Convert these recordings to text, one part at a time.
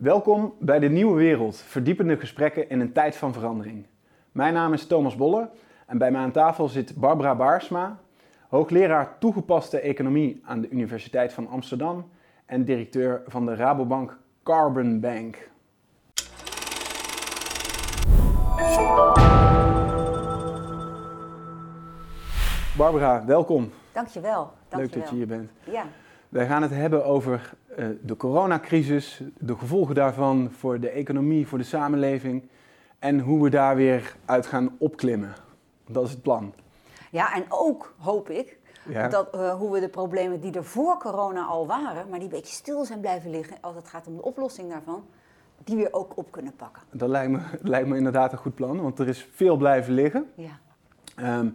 Welkom bij de Nieuwe Wereld, verdiepende gesprekken in een tijd van verandering. Mijn naam is Thomas Bolle en bij mij aan tafel zit Barbara Baarsma, hoogleraar toegepaste economie aan de Universiteit van Amsterdam en directeur van de Rabobank Carbon Bank. Barbara, welkom. Dankjewel. Leuk dat je hier bent. Ja. Wij gaan het hebben over uh, de coronacrisis, de gevolgen daarvan voor de economie, voor de samenleving en hoe we daar weer uit gaan opklimmen. Dat is het plan. Ja, en ook hoop ik dat, uh, hoe we de problemen die er voor corona al waren, maar die een beetje stil zijn blijven liggen als het gaat om de oplossing daarvan, die weer ook op kunnen pakken. Dat lijkt me, lijkt me inderdaad een goed plan, want er is veel blijven liggen. Ja. Um,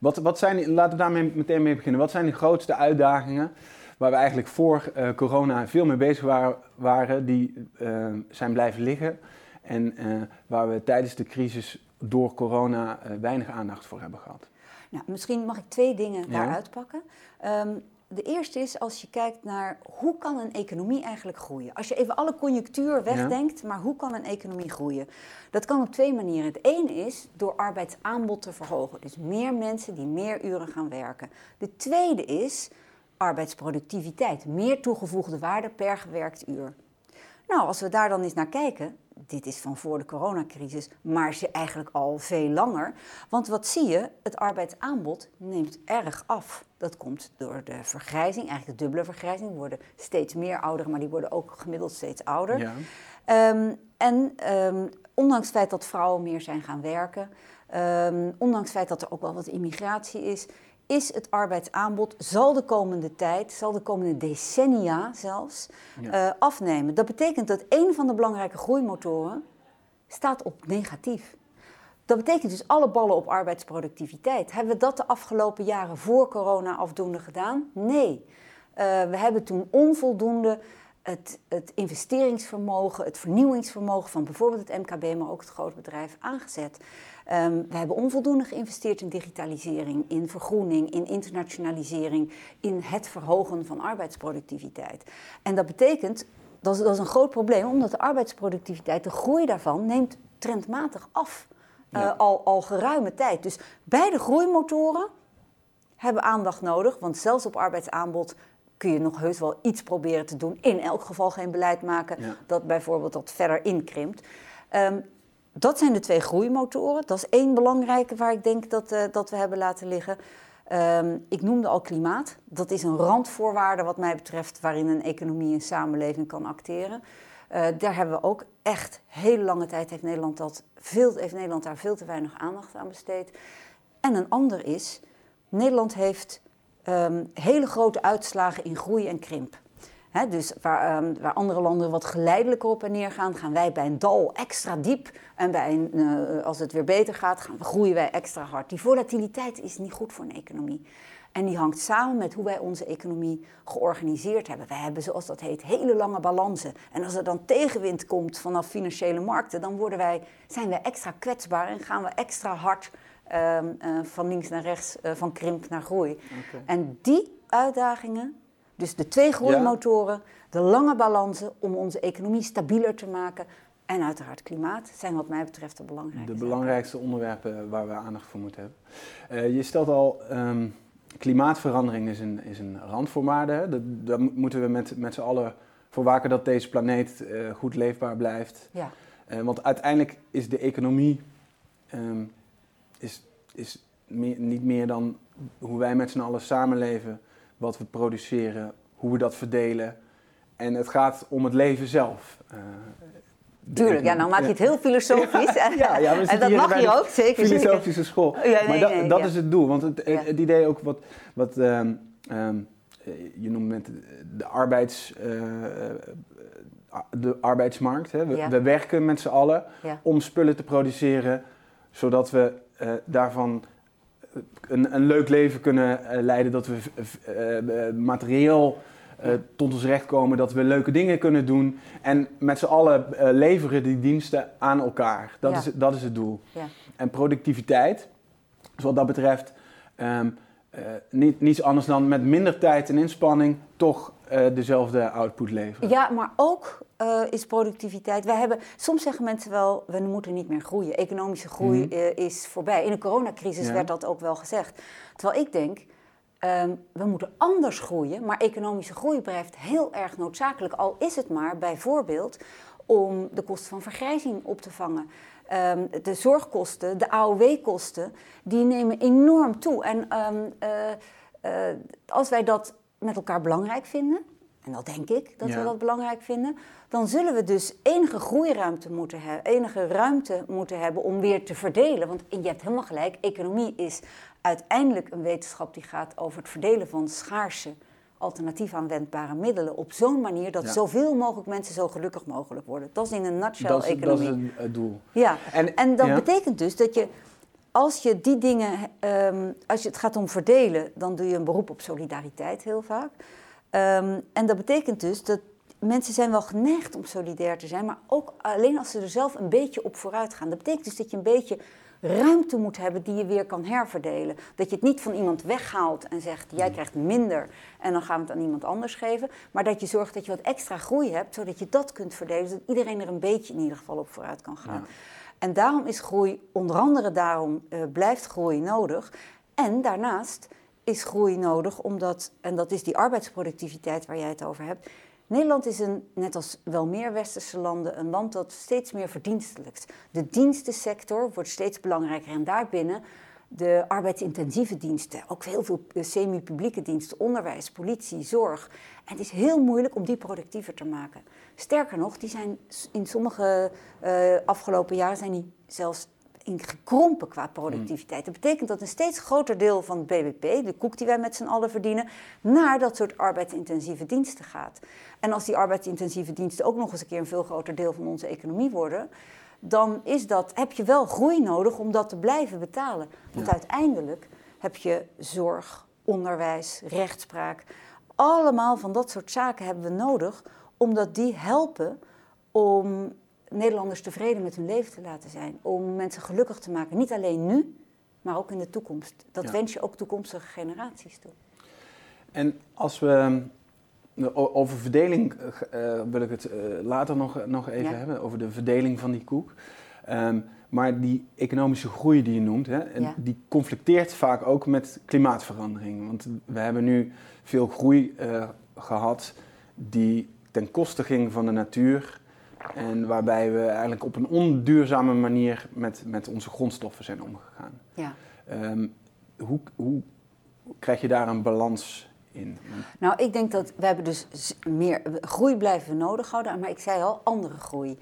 wat, wat zijn, laten we daarmee meteen mee beginnen. Wat zijn de grootste uitdagingen waar we eigenlijk voor uh, corona veel mee bezig waren, waren die uh, zijn blijven liggen en uh, waar we tijdens de crisis door corona weinig aandacht voor hebben gehad? Nou, misschien mag ik twee dingen ja. daaruit pakken. Um, de eerste is als je kijkt naar hoe kan een economie eigenlijk groeien. Als je even alle conjunctuur wegdenkt, ja. maar hoe kan een economie groeien? Dat kan op twee manieren. Het ene is door arbeidsaanbod te verhogen. Dus meer mensen die meer uren gaan werken. De tweede is arbeidsproductiviteit. Meer toegevoegde waarde per gewerkt uur. Nou, als we daar dan eens naar kijken, dit is van voor de coronacrisis, maar ze eigenlijk al veel langer. Want wat zie je? Het arbeidsaanbod neemt erg af. Dat komt door de vergrijzing, eigenlijk de dubbele vergrijzing. We worden steeds meer ouderen, maar die worden ook gemiddeld steeds ouder. Ja. Um, en um, ondanks het feit dat vrouwen meer zijn gaan werken, um, ondanks het feit dat er ook wel wat immigratie is, is het arbeidsaanbod, zal de komende tijd, zal de komende decennia zelfs, ja. uh, afnemen. Dat betekent dat een van de belangrijke groeimotoren staat op negatief. Dat betekent dus alle ballen op arbeidsproductiviteit. Hebben we dat de afgelopen jaren voor corona afdoende gedaan? Nee. Uh, we hebben toen onvoldoende het, het, investeringsvermogen, het vernieuwingsvermogen van bijvoorbeeld het MKB, maar ook het groot bedrijf aangezet. Um, we hebben onvoldoende geïnvesteerd in digitalisering, in vergroening, in internationalisering, in het verhogen van arbeidsproductiviteit. En dat betekent, dat is, dat is een groot probleem, omdat de arbeidsproductiviteit, de groei daarvan, neemt trendmatig af. Ja. Uh, al, al geruime tijd. Dus beide groeimotoren hebben aandacht nodig, want zelfs op arbeidsaanbod kun je nog heus wel iets proberen te doen. In elk geval geen beleid maken ja. dat bijvoorbeeld dat verder inkrimpt. Um, dat zijn de twee groeimotoren. Dat is één belangrijke waar ik denk dat, uh, dat we hebben laten liggen. Um, ik noemde al klimaat. Dat is een randvoorwaarde wat mij betreft waarin een economie en samenleving kan acteren. Uh, daar hebben we ook echt hele lange tijd heeft Nederland, dat veel, heeft Nederland daar veel te weinig aandacht aan besteed. En een ander is, Nederland heeft um, hele grote uitslagen in groei en krimp. Dus waar, um, waar, andere landen wat geleidelijker op en neer gaan, gaan wij bij een dal extra diep. En bij een, uh, als het weer beter gaat, gaan, groeien wij extra hard. Die volatiliteit is niet goed voor een economie. En die hangt samen met hoe wij onze economie georganiseerd hebben. Wij hebben, zoals dat heet, hele lange balansen. En als er dan tegenwind komt vanaf financiële markten, dan worden wij, zijn wij extra kwetsbaar en gaan we extra hard uh, uh, van links naar rechts, uh, van krimp naar groei. Okay. En die uitdagingen, dus de twee groeimotoren, ja. de lange balansen om onze economie stabieler te maken en uiteraard klimaat zijn wat mij betreft de belangrijkste. De belangrijkste onderwerpen waar we aandacht voor moeten hebben. Uh, je stelt al, um, klimaatverandering is een, is een randvoorwaarde. Dat, daar moeten we met, met z'n allen voor waken dat deze planeet uh, goed leefbaar blijft. Ja. Uh, want uiteindelijk is de economie um, is, is meer, niet meer dan hoe wij met z'n allen samenleven, wat we produceren, hoe we dat verdelen. En het gaat om het leven zelf. Uh, Tuurlijk, ja, nou maak je het heel filosofisch. Ja, ja, ja en dat mag je ook, zeker. Filosofische school. Ja, nee, maar dat, nee, dat is het doel. Want het, het idee ook wat, wat um, um, je noemt de, arbeids, uh, de arbeidsmarkt. Hè. We, we werken met z'n allen om spullen te produceren, zodat we uh, daarvan een, een leuk leven kunnen uh, leiden. Dat we materieel tot ons recht komen, dat we leuke dingen kunnen doen. En met z'n allen leveren die diensten aan elkaar. Dat, Ja. is, dat is het doel. Ja. En productiviteit, dus wat dat betreft, um, uh, niet, niets anders dan met minder tijd en inspanning toch uh, dezelfde output leveren. Ja, maar ook uh, is productiviteit. Wij hebben, soms zeggen mensen wel, we moeten niet meer groeien. Economische groei mm. is voorbij. In de coronacrisis werd dat ook wel gezegd. Terwijl ik denk, um, we moeten anders groeien. Maar economische groei blijft heel erg noodzakelijk. Al is het maar bijvoorbeeld om de kosten van vergrijzing op te vangen. Um, de zorgkosten, de AOW-kosten, die nemen enorm toe. En um, uh, uh, als wij dat met elkaar belangrijk vinden, en dat denk ik dat we dat belangrijk vinden, dan zullen we dus enige groeiruimte moeten hebben, enige ruimte moeten hebben om weer te verdelen. Want je hebt helemaal gelijk, economie is uiteindelijk een wetenschap die gaat over het verdelen van schaarse alternatief aanwendbare middelen op zo'n manier dat zoveel mogelijk mensen zo gelukkig mogelijk worden. Dat is in een nutshell dat is, economie. Dat is het doel. Ja, en, en dat betekent dus dat je als je die dingen, um, als je het gaat om verdelen, dan doe je een beroep op solidariteit heel vaak. Um, en dat betekent dus dat mensen zijn wel geneigd om solidair te zijn, maar ook alleen als ze er zelf een beetje op vooruit gaan. Dat betekent dus dat je een beetje ruimte moet hebben die je weer kan herverdelen. Dat je het niet van iemand weghaalt en zegt, jij krijgt minder en dan gaan we het aan iemand anders geven. Maar dat je zorgt dat je wat extra groei hebt, zodat je dat kunt verdelen. Zodat iedereen er een beetje in ieder geval op vooruit kan gaan. En daarom is groei, onder andere daarom uh, blijft groei nodig. En daarnaast is groei nodig omdat, en dat is die arbeidsproductiviteit waar jij het over hebt. Nederland is een, net als wel meer westerse landen, een land dat steeds meer verdienstelijkt. De dienstensector wordt steeds belangrijker en daarbinnen de arbeidsintensieve diensten, ook heel veel semi-publieke diensten, onderwijs, politie, zorg. En het is heel moeilijk om die productiever te maken. Sterker nog, die zijn in sommige uh, afgelopen jaren zijn die zelfs in gekrompen qua productiviteit. Dat betekent dat een steeds groter deel van het BBP, de koek die wij met z'n allen verdienen, naar dat soort arbeidsintensieve diensten gaat. En als die arbeidsintensieve diensten ook nog eens een keer een veel groter deel van onze economie worden, dan is dat, heb je wel groei nodig om dat te blijven betalen. Want uiteindelijk heb je zorg, onderwijs, rechtspraak. Allemaal van dat soort zaken hebben we nodig, omdat die helpen om Nederlanders tevreden met hun leven te laten zijn. Om mensen gelukkig te maken. Niet alleen nu, maar ook in de toekomst. Dat wens je ook toekomstige generaties toe. En als we over verdeling uh, wil ik het uh, later nog, nog even hebben, over de verdeling van die koek. Um, maar die economische groei die je noemt, hè, en die conflicteert vaak ook met klimaatverandering. Want we hebben nu veel groei uh, gehad die ten koste ging van de natuur. En waarbij we eigenlijk op een onduurzame manier met, met onze grondstoffen zijn omgegaan. Ja. Um, hoe, hoe krijg je daar een balans in? Nou, ik denk dat we hebben dus meer groei blijven we nodig houden, maar ik zei al andere groei.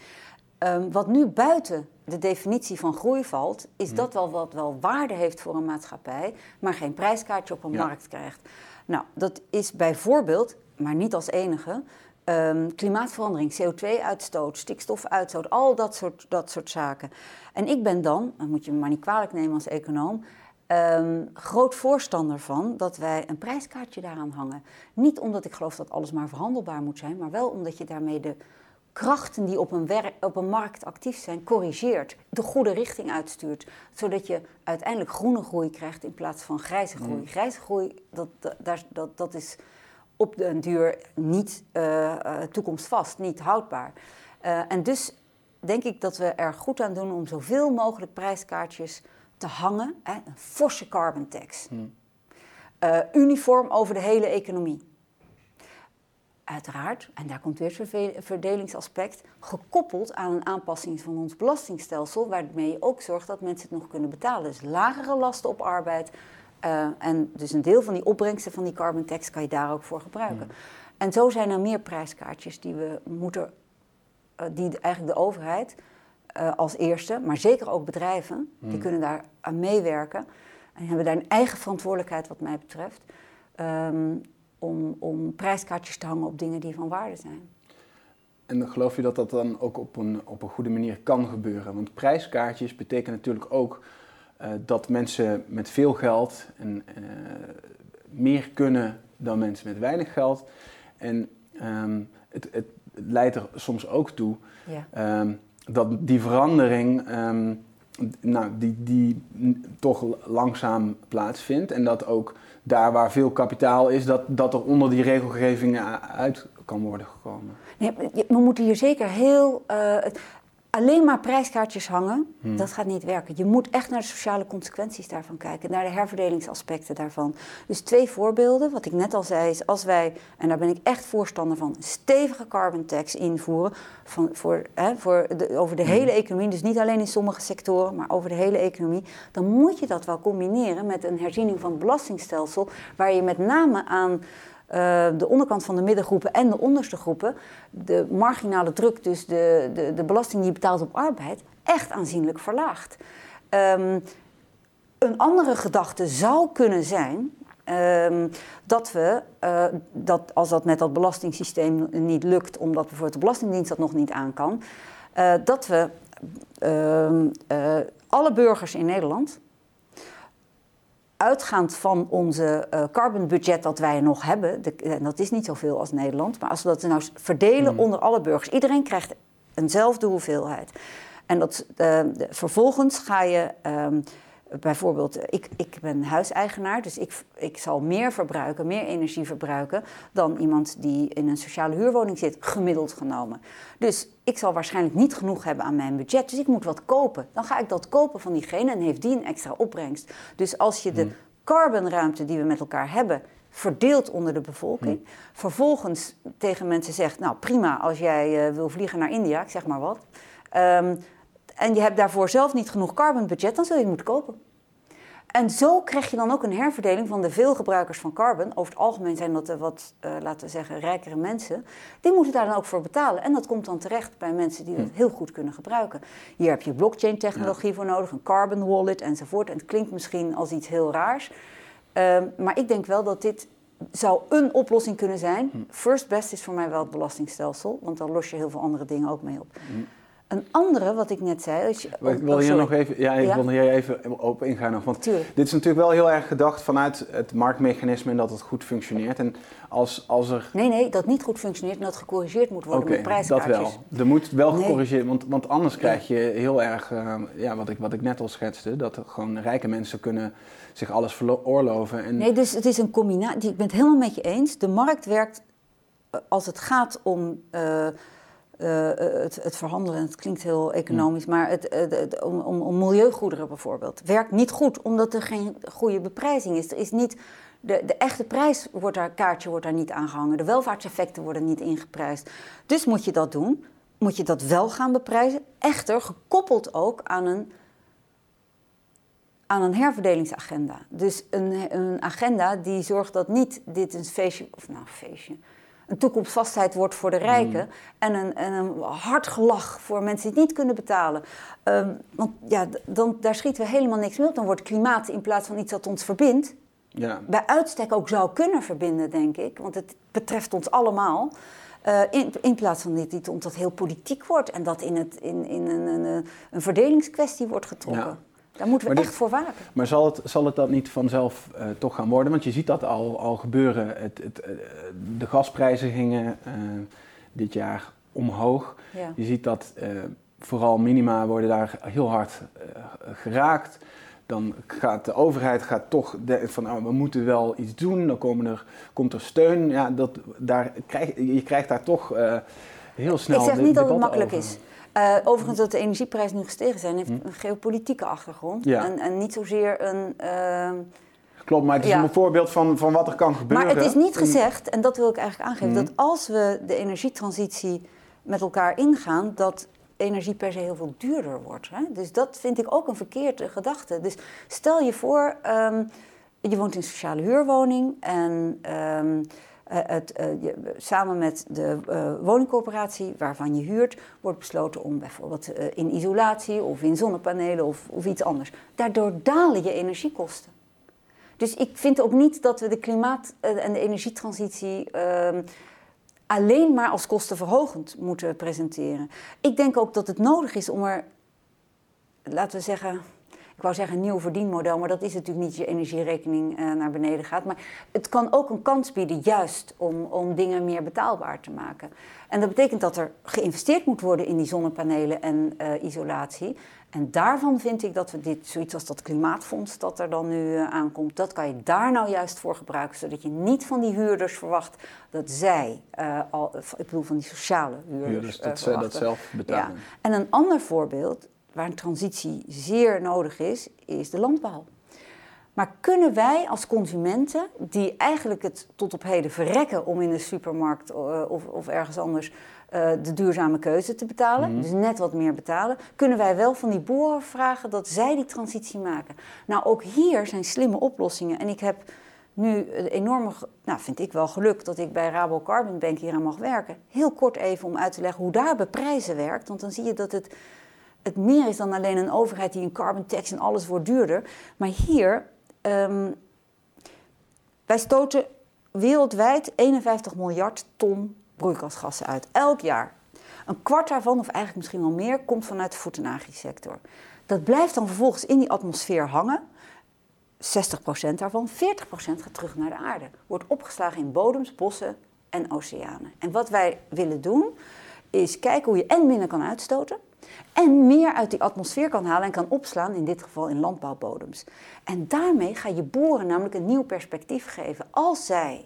Um, wat nu buiten de definitie van groei valt, is hmm. dat wel wat wel waarde heeft voor een maatschappij, maar geen prijskaartje op een markt krijgt. Nou, dat is bijvoorbeeld, maar niet als enige, um, klimaatverandering, CO2-uitstoot, stikstofuitstoot, al dat soort, dat soort zaken. En ik ben dan, dan moet je me maar niet kwalijk nemen als econoom, Um, groot voorstander van dat wij een prijskaartje daaraan hangen. Niet omdat ik geloof dat alles maar verhandelbaar moet zijn, maar wel omdat je daarmee de krachten die op een, op een markt actief zijn, corrigeert, de goede richting uitstuurt, zodat je uiteindelijk groene groei krijgt in plaats van grijze groei. Grijze groei, dat, dat, dat, dat is op den duur niet uh, toekomstvast, niet houdbaar. Uh, en dus denk ik dat we er goed aan doen om zoveel mogelijk prijskaartjes te hangen. Hè, een forse carbon tax. Hmm. uniform over de hele economie. Uiteraard, en daar komt weer het verdelingsaspect, gekoppeld aan een aanpassing van ons belastingstelsel, waarmee je ook zorgt dat mensen het nog kunnen betalen. Dus lagere lasten op arbeid, uh, en dus een deel van die opbrengsten van die carbon tax kan je daar ook voor gebruiken. En zo zijn er meer prijskaartjes die we moeten, uh, die eigenlijk de overheid uh, als eerste, maar zeker ook bedrijven, die hmm. kunnen daar aan meewerken. En hebben daar een eigen verantwoordelijkheid wat mij betreft. Um, om, om prijskaartjes te hangen op dingen die van waarde zijn. En geloof je dat dat dan ook op een, op een goede manier kan gebeuren? Want prijskaartjes betekenen natuurlijk ook uh, dat mensen met veel geld en, uh, meer kunnen dan mensen met weinig geld. En um, het, het, leidt er soms ook toe ja. um, dat die verandering um, nou, die, die toch langzaam plaatsvindt. En dat ook daar waar veel kapitaal is, dat, dat er onder die regelgeving uit kan worden gekomen. Nee, we moeten hier zeker heel. Uh, alleen maar prijskaartjes hangen, hmm. dat gaat niet werken. Je moet echt naar de sociale consequenties daarvan kijken, naar de herverdelingsaspecten daarvan. Dus twee voorbeelden. Wat ik net al zei is, als wij, en daar ben ik echt voorstander van, stevige carbon tax invoeren van, voor, hè, voor de, over de hmm. hele economie, dus niet alleen in sommige sectoren, maar over de hele economie, dan moet je dat wel combineren met een herziening van het belastingstelsel, waar je met name aan uh, de onderkant van de middengroepen en de onderste groepen, de marginale druk, dus de, de, de belasting die je betaalt op arbeid, echt aanzienlijk verlaagt. Um, een andere gedachte zou kunnen zijn um, dat we, uh, dat als dat met dat belastingssysteem niet lukt, omdat bijvoorbeeld de Belastingdienst dat nog niet aan kan, uh, dat we uh, alle burgers in Nederland uitgaand van onze uh, carbon budget dat wij nog hebben, de, en dat is niet zoveel als Nederland, maar als we dat nou verdelen hmm. onder alle burgers, iedereen krijgt eenzelfde hoeveelheid. En dat, uh, vervolgens ga je um, bijvoorbeeld, ik, ik ben huiseigenaar, dus ik, ik zal meer verbruiken, meer energie verbruiken dan iemand die in een sociale huurwoning zit, gemiddeld genomen. Dus ik zal waarschijnlijk niet genoeg hebben aan mijn budget, dus ik moet wat kopen. Dan ga ik dat kopen van diegene en heeft die een extra opbrengst. Dus als je de hmm. carbonruimte die we met elkaar hebben verdeelt onder de bevolking. Hmm. Vervolgens tegen mensen zegt, nou prima als jij uh, wil vliegen naar India, ik zeg maar wat. Um, en je hebt daarvoor zelf niet genoeg carbon budget, dan zul je het moeten kopen. En zo krijg je dan ook een herverdeling van de veel gebruikers van carbon. Over het algemeen zijn dat de wat, uh, laten we zeggen, rijkere mensen. Die moeten daar dan ook voor betalen. En dat komt dan terecht bij mensen die het hm. heel goed kunnen gebruiken. Hier heb je blockchain-technologie voor nodig, een carbon wallet enzovoort. En het klinkt misschien als iets heel raars. Uh, maar ik denk wel dat dit zou een oplossing kunnen zijn. Hm. First best is voor mij wel het belastingstelsel, want dan los je heel veel andere dingen ook mee op. Hm. Een andere, wat ik net zei. Als je, ik wil hier nog even, ja, ik wil hier even op ingaan. Nog, want dit is natuurlijk wel heel erg gedacht vanuit het marktmechanisme en dat het goed functioneert. En als, als er... Nee, nee, dat niet goed functioneert en dat gecorrigeerd moet worden met prijskaartjes. dat wel. Er moet wel gecorrigeerd want, want anders krijg je heel erg, uh, ja, wat, ik, wat ik net al schetste, dat er gewoon rijke mensen kunnen zich alles veroorloven. En... Nee, dus het is een combinatie. Ik ben het helemaal met je eens. De markt werkt eh, als het gaat om. Uh, uh, het, het, verhandelen, het klinkt heel economisch, maar het, om, om, om, milieugoederen bijvoorbeeld, werkt niet goed omdat er geen goede beprijzing is. Er is niet, de, de echte prijs wordt daar, kaartje wordt daar niet aangehangen, de welvaartseffecten worden niet ingeprijsd. Dus moet je dat doen, moet je dat wel gaan beprijzen, echter gekoppeld ook aan een, aan een herverdelingsagenda. Dus een, een agenda die zorgt dat niet dit een feestje, of nou feestje, een toekomstvastheid wordt voor de rijken mm. en, een, en een hard gelach voor mensen die het niet kunnen betalen. Um, want ja, dan, daar schieten we helemaal niks mee op. Dan wordt klimaat in plaats van iets dat ons verbindt, ja. bij uitstek ook zou kunnen verbinden, denk ik. Want het betreft ons allemaal. Uh, in, in, plaats van dit, dit omdat heel politiek wordt en dat in, het, in, in een, een, een verdelingskwestie wordt getrokken. Ja. Daar moeten we echt voor waken. Maar zal het, zal het dat niet vanzelf uh, toch gaan worden? Want je ziet dat al, al gebeuren. Het, het, uh, de gasprijzen gingen uh, dit jaar omhoog. Ja. Je ziet dat vooral minima worden daar heel hard geraakt. Dan gaat de overheid gaat toch de, van oh, we moeten wel iets doen. Dan komen er, komt er steun. Ja, dat, daar krijg, je krijgt daar toch heel snel. Ik zeg niet dat het makkelijk is. Uh, overigens dat de energieprijzen nu gestegen zijn, heeft hm. een geopolitieke achtergrond. En, en, niet zozeer een... Uh, Klopt, maar het is een voorbeeld van, van wat er kan gebeuren. Maar het is niet gezegd, en dat wil ik eigenlijk aangeven, hm. dat als we de energietransitie met elkaar ingaan, dat energie per se heel veel duurder wordt. Hè? Dus dat vind ik ook een verkeerde gedachte. Dus stel je voor, um, je woont in een sociale huurwoning en... Um, uh, het, je, samen met de uh, woningcorporatie waarvan je huurt, wordt besloten om bijvoorbeeld in isolatie of in zonnepanelen of, of iets anders. Daardoor dalen je energiekosten. Dus ik vind ook niet dat we de klimaat- en de energietransitie ehm, alleen maar als kostenverhogend moeten presenteren. Ik denk ook dat het nodig is om er, laten we zeggen, ik wou zeggen een nieuw verdienmodel, maar dat is natuurlijk niet je energierekening uh, naar beneden gaat. Maar het kan ook een kans bieden, juist om, om dingen meer betaalbaar te maken. En dat betekent dat er geïnvesteerd moet worden in die zonnepanelen en uh, isolatie. En daarvan vind ik dat we dit, zoiets als dat klimaatfonds dat er dan nu uh, aankomt, dat kan je daar nou juist voor gebruiken. Zodat je niet van die huurders verwacht dat zij, uh, al, ik bedoel van die sociale huurders, huurders dat zij dat zelf betalen. Ja. En een ander voorbeeld waar een transitie zeer nodig is, is de landbouw. Maar kunnen wij als consumenten, die eigenlijk het tot op heden verrekken om in de supermarkt uh, of, of, ergens anders uh, de duurzame keuze te betalen, mm -hmm. dus net wat meer betalen, kunnen wij wel van die boeren vragen dat zij die transitie maken? Nou, ook hier zijn slimme oplossingen. En ik heb nu een enorme, nou vind ik wel geluk dat ik bij Rabo Carbon Bank hier aan mag werken. Heel kort even om uit te leggen hoe daar beprijzen werkt, want dan zie je dat het het meer is dan alleen een overheid die een carbon tax en alles wordt duurder. Maar hier, um, wij stoten wereldwijd 51 miljard ton broeikasgassen uit, elk jaar. Een kwart daarvan, of eigenlijk misschien wel meer, komt vanuit de voed- en agri-sector. Dat blijft dan vervolgens in die atmosfeer hangen. 60% daarvan, 40% gaat terug naar de aarde. Wordt opgeslagen in bodems, bossen en oceanen. En wat wij willen doen, is kijken hoe je en minder kan uitstoten en meer uit die atmosfeer kan halen en kan opslaan, in dit geval in landbouwbodems. En daarmee ga je boeren namelijk een nieuw perspectief geven. Als zij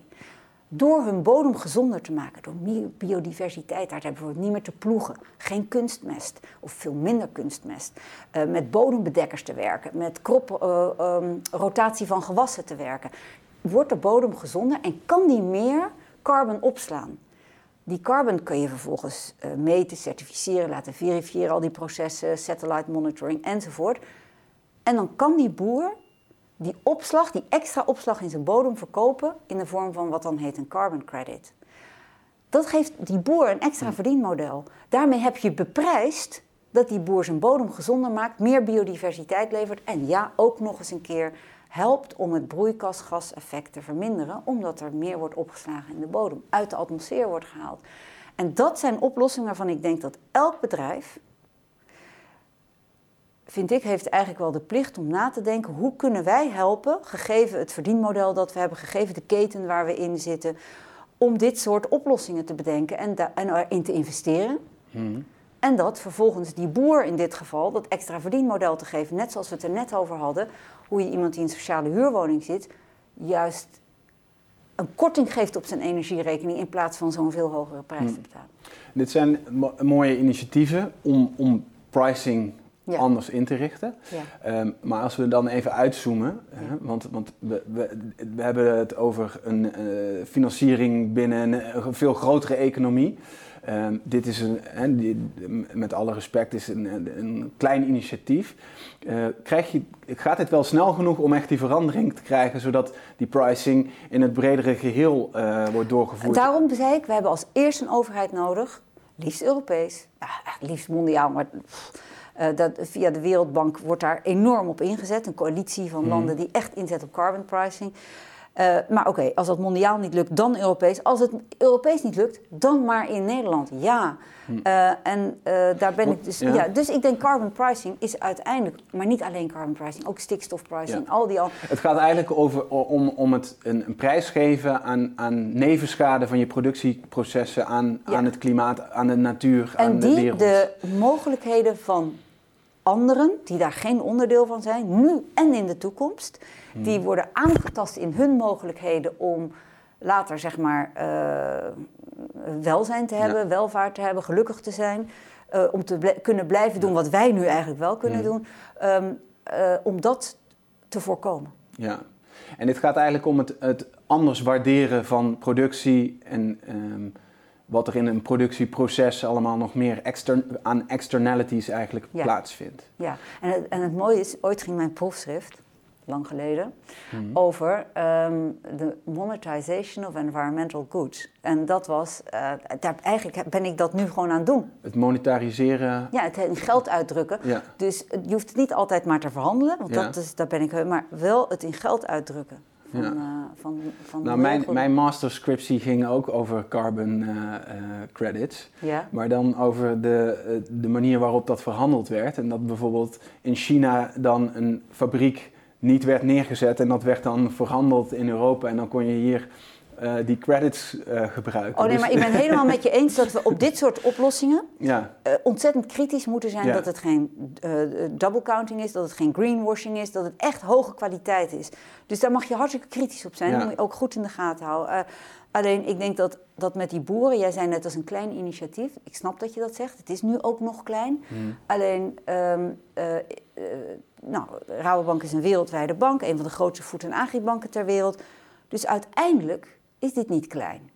door hun bodem gezonder te maken, door meer biodiversiteit, daar hebben bijvoorbeeld niet meer te ploegen, geen kunstmest of veel minder kunstmest, uh, met bodembedekkers te werken, met krop, uh, um, rotatie van gewassen te werken, wordt de bodem gezonder en kan die meer carbon opslaan. Die carbon kun je vervolgens uh, meten, certificeren, laten verifiëren, al die processen, satellite monitoring enzovoort. En dan kan die boer die opslag, die extra opslag in zijn bodem verkopen in de vorm van wat dan heet een carbon credit. Dat geeft die boer een extra verdienmodel. Daarmee heb je beprijsd dat die boer zijn bodem gezonder maakt, meer biodiversiteit levert en ja, ook nog eens een keer helpt om het broeikasgaseffect te verminderen, omdat er meer wordt opgeslagen in de bodem, uit de atmosfeer wordt gehaald. En dat zijn oplossingen waarvan ik denk dat elk bedrijf, vind ik, heeft eigenlijk wel de plicht om na te denken hoe kunnen wij helpen, gegeven het verdienmodel dat we hebben, gegeven de keten waar we in zitten, om dit soort oplossingen te bedenken en, en erin te investeren. Hmm. En dat vervolgens die boer in dit geval dat extra verdienmodel te geven. Net zoals we het er net over hadden. Hoe je iemand die in een sociale huurwoning zit, juist een korting geeft op zijn energierekening in plaats van zo'n veel hogere prijs te betalen. Dit zijn mooie initiatieven om, om pricing ja. anders in te richten. Ja. Um, maar als we dan even uitzoomen, ja. hè, want, want we, we, we, hebben het over een uh, financiering binnen een veel grotere economie. Um, dit is een, die, met alle respect, is een, een klein initiatief. Uh, krijg je, gaat het wel snel genoeg om echt die verandering te krijgen, zodat die pricing in het bredere geheel uh, wordt doorgevoerd? Daarom zei ik, we hebben als eerste een overheid nodig, liefst Europees, ja, liefst mondiaal, maar uh, dat, via de Wereldbank wordt daar enorm op ingezet. Een coalitie van landen die echt inzet op carbon pricing. Uh, maar oké, okay, als dat mondiaal niet lukt, dan Europees. Als het Europees niet lukt, dan maar in Nederland. Ja. Uh, en uh, daar ben ik dus. Ja. ja. dus ik denk carbon pricing is uiteindelijk, maar niet alleen carbon pricing, ook stikstofpricing, ja. al die al. Het gaat eigenlijk over om, om het een, een prijs geven aan, aan nevenschade van je productieprocessen, aan, ja. aan het klimaat, aan de natuur, en aan die, de wereld. de mogelijkheden van anderen, die daar geen onderdeel van zijn, nu en in de toekomst, hmm. die worden aangetast in hun mogelijkheden om later zeg maar uh, welzijn te hebben, ja. welvaart te hebben, gelukkig te zijn, uh, om te bl kunnen blijven doen wat wij nu eigenlijk wel kunnen hmm. doen, um, uh, om dat te voorkomen. Ja, en dit gaat eigenlijk om het, het anders waarderen van productie en um, wat er in een productieproces allemaal nog meer extern, aan externalities eigenlijk ja. plaatsvindt. Ja, en het, en het mooie is, ooit ging mijn proefschrift, lang geleden, mm-hmm. over um, de monetization of environmental goods. En dat was, uh, daar, eigenlijk ben ik dat nu gewoon aan het doen. Het monetariseren. Ja, het in geld uitdrukken. Ja. Dus je hoeft het niet altijd maar te verhandelen, want ja. dat is, daar ben ik, maar wel het in geld uitdrukken. Van, ja. uh, van, van Nou, mijn, mijn masterscriptie ging ook over carbon uh, credits. Ja. Maar dan over de, de manier waarop dat verhandeld werd. En dat bijvoorbeeld in China dan een fabriek niet werd neergezet en dat werd dan verhandeld in Europa. En dan kon je hier uh, die credits uh, gebruiken. Oh nee, dus maar ik ben helemaal met je eens dat we op dit soort oplossingen ja. uh, ontzettend kritisch moeten zijn. Ja. Dat het geen double counting is, dat het geen greenwashing is, dat het echt hoge kwaliteit is. Dus daar mag je hartstikke kritisch op zijn. Ja. Dat moet je ook goed in de gaten houden. alleen ik denk dat, dat met die boeren, jij zei net als een klein initiatief. Ik snap dat je dat zegt. Het is nu ook nog klein. Hmm. Alleen. Um, nou, Rabobank is een wereldwijde bank, een van de grootste voed- en agribanken ter wereld. Dus uiteindelijk is dit niet klein.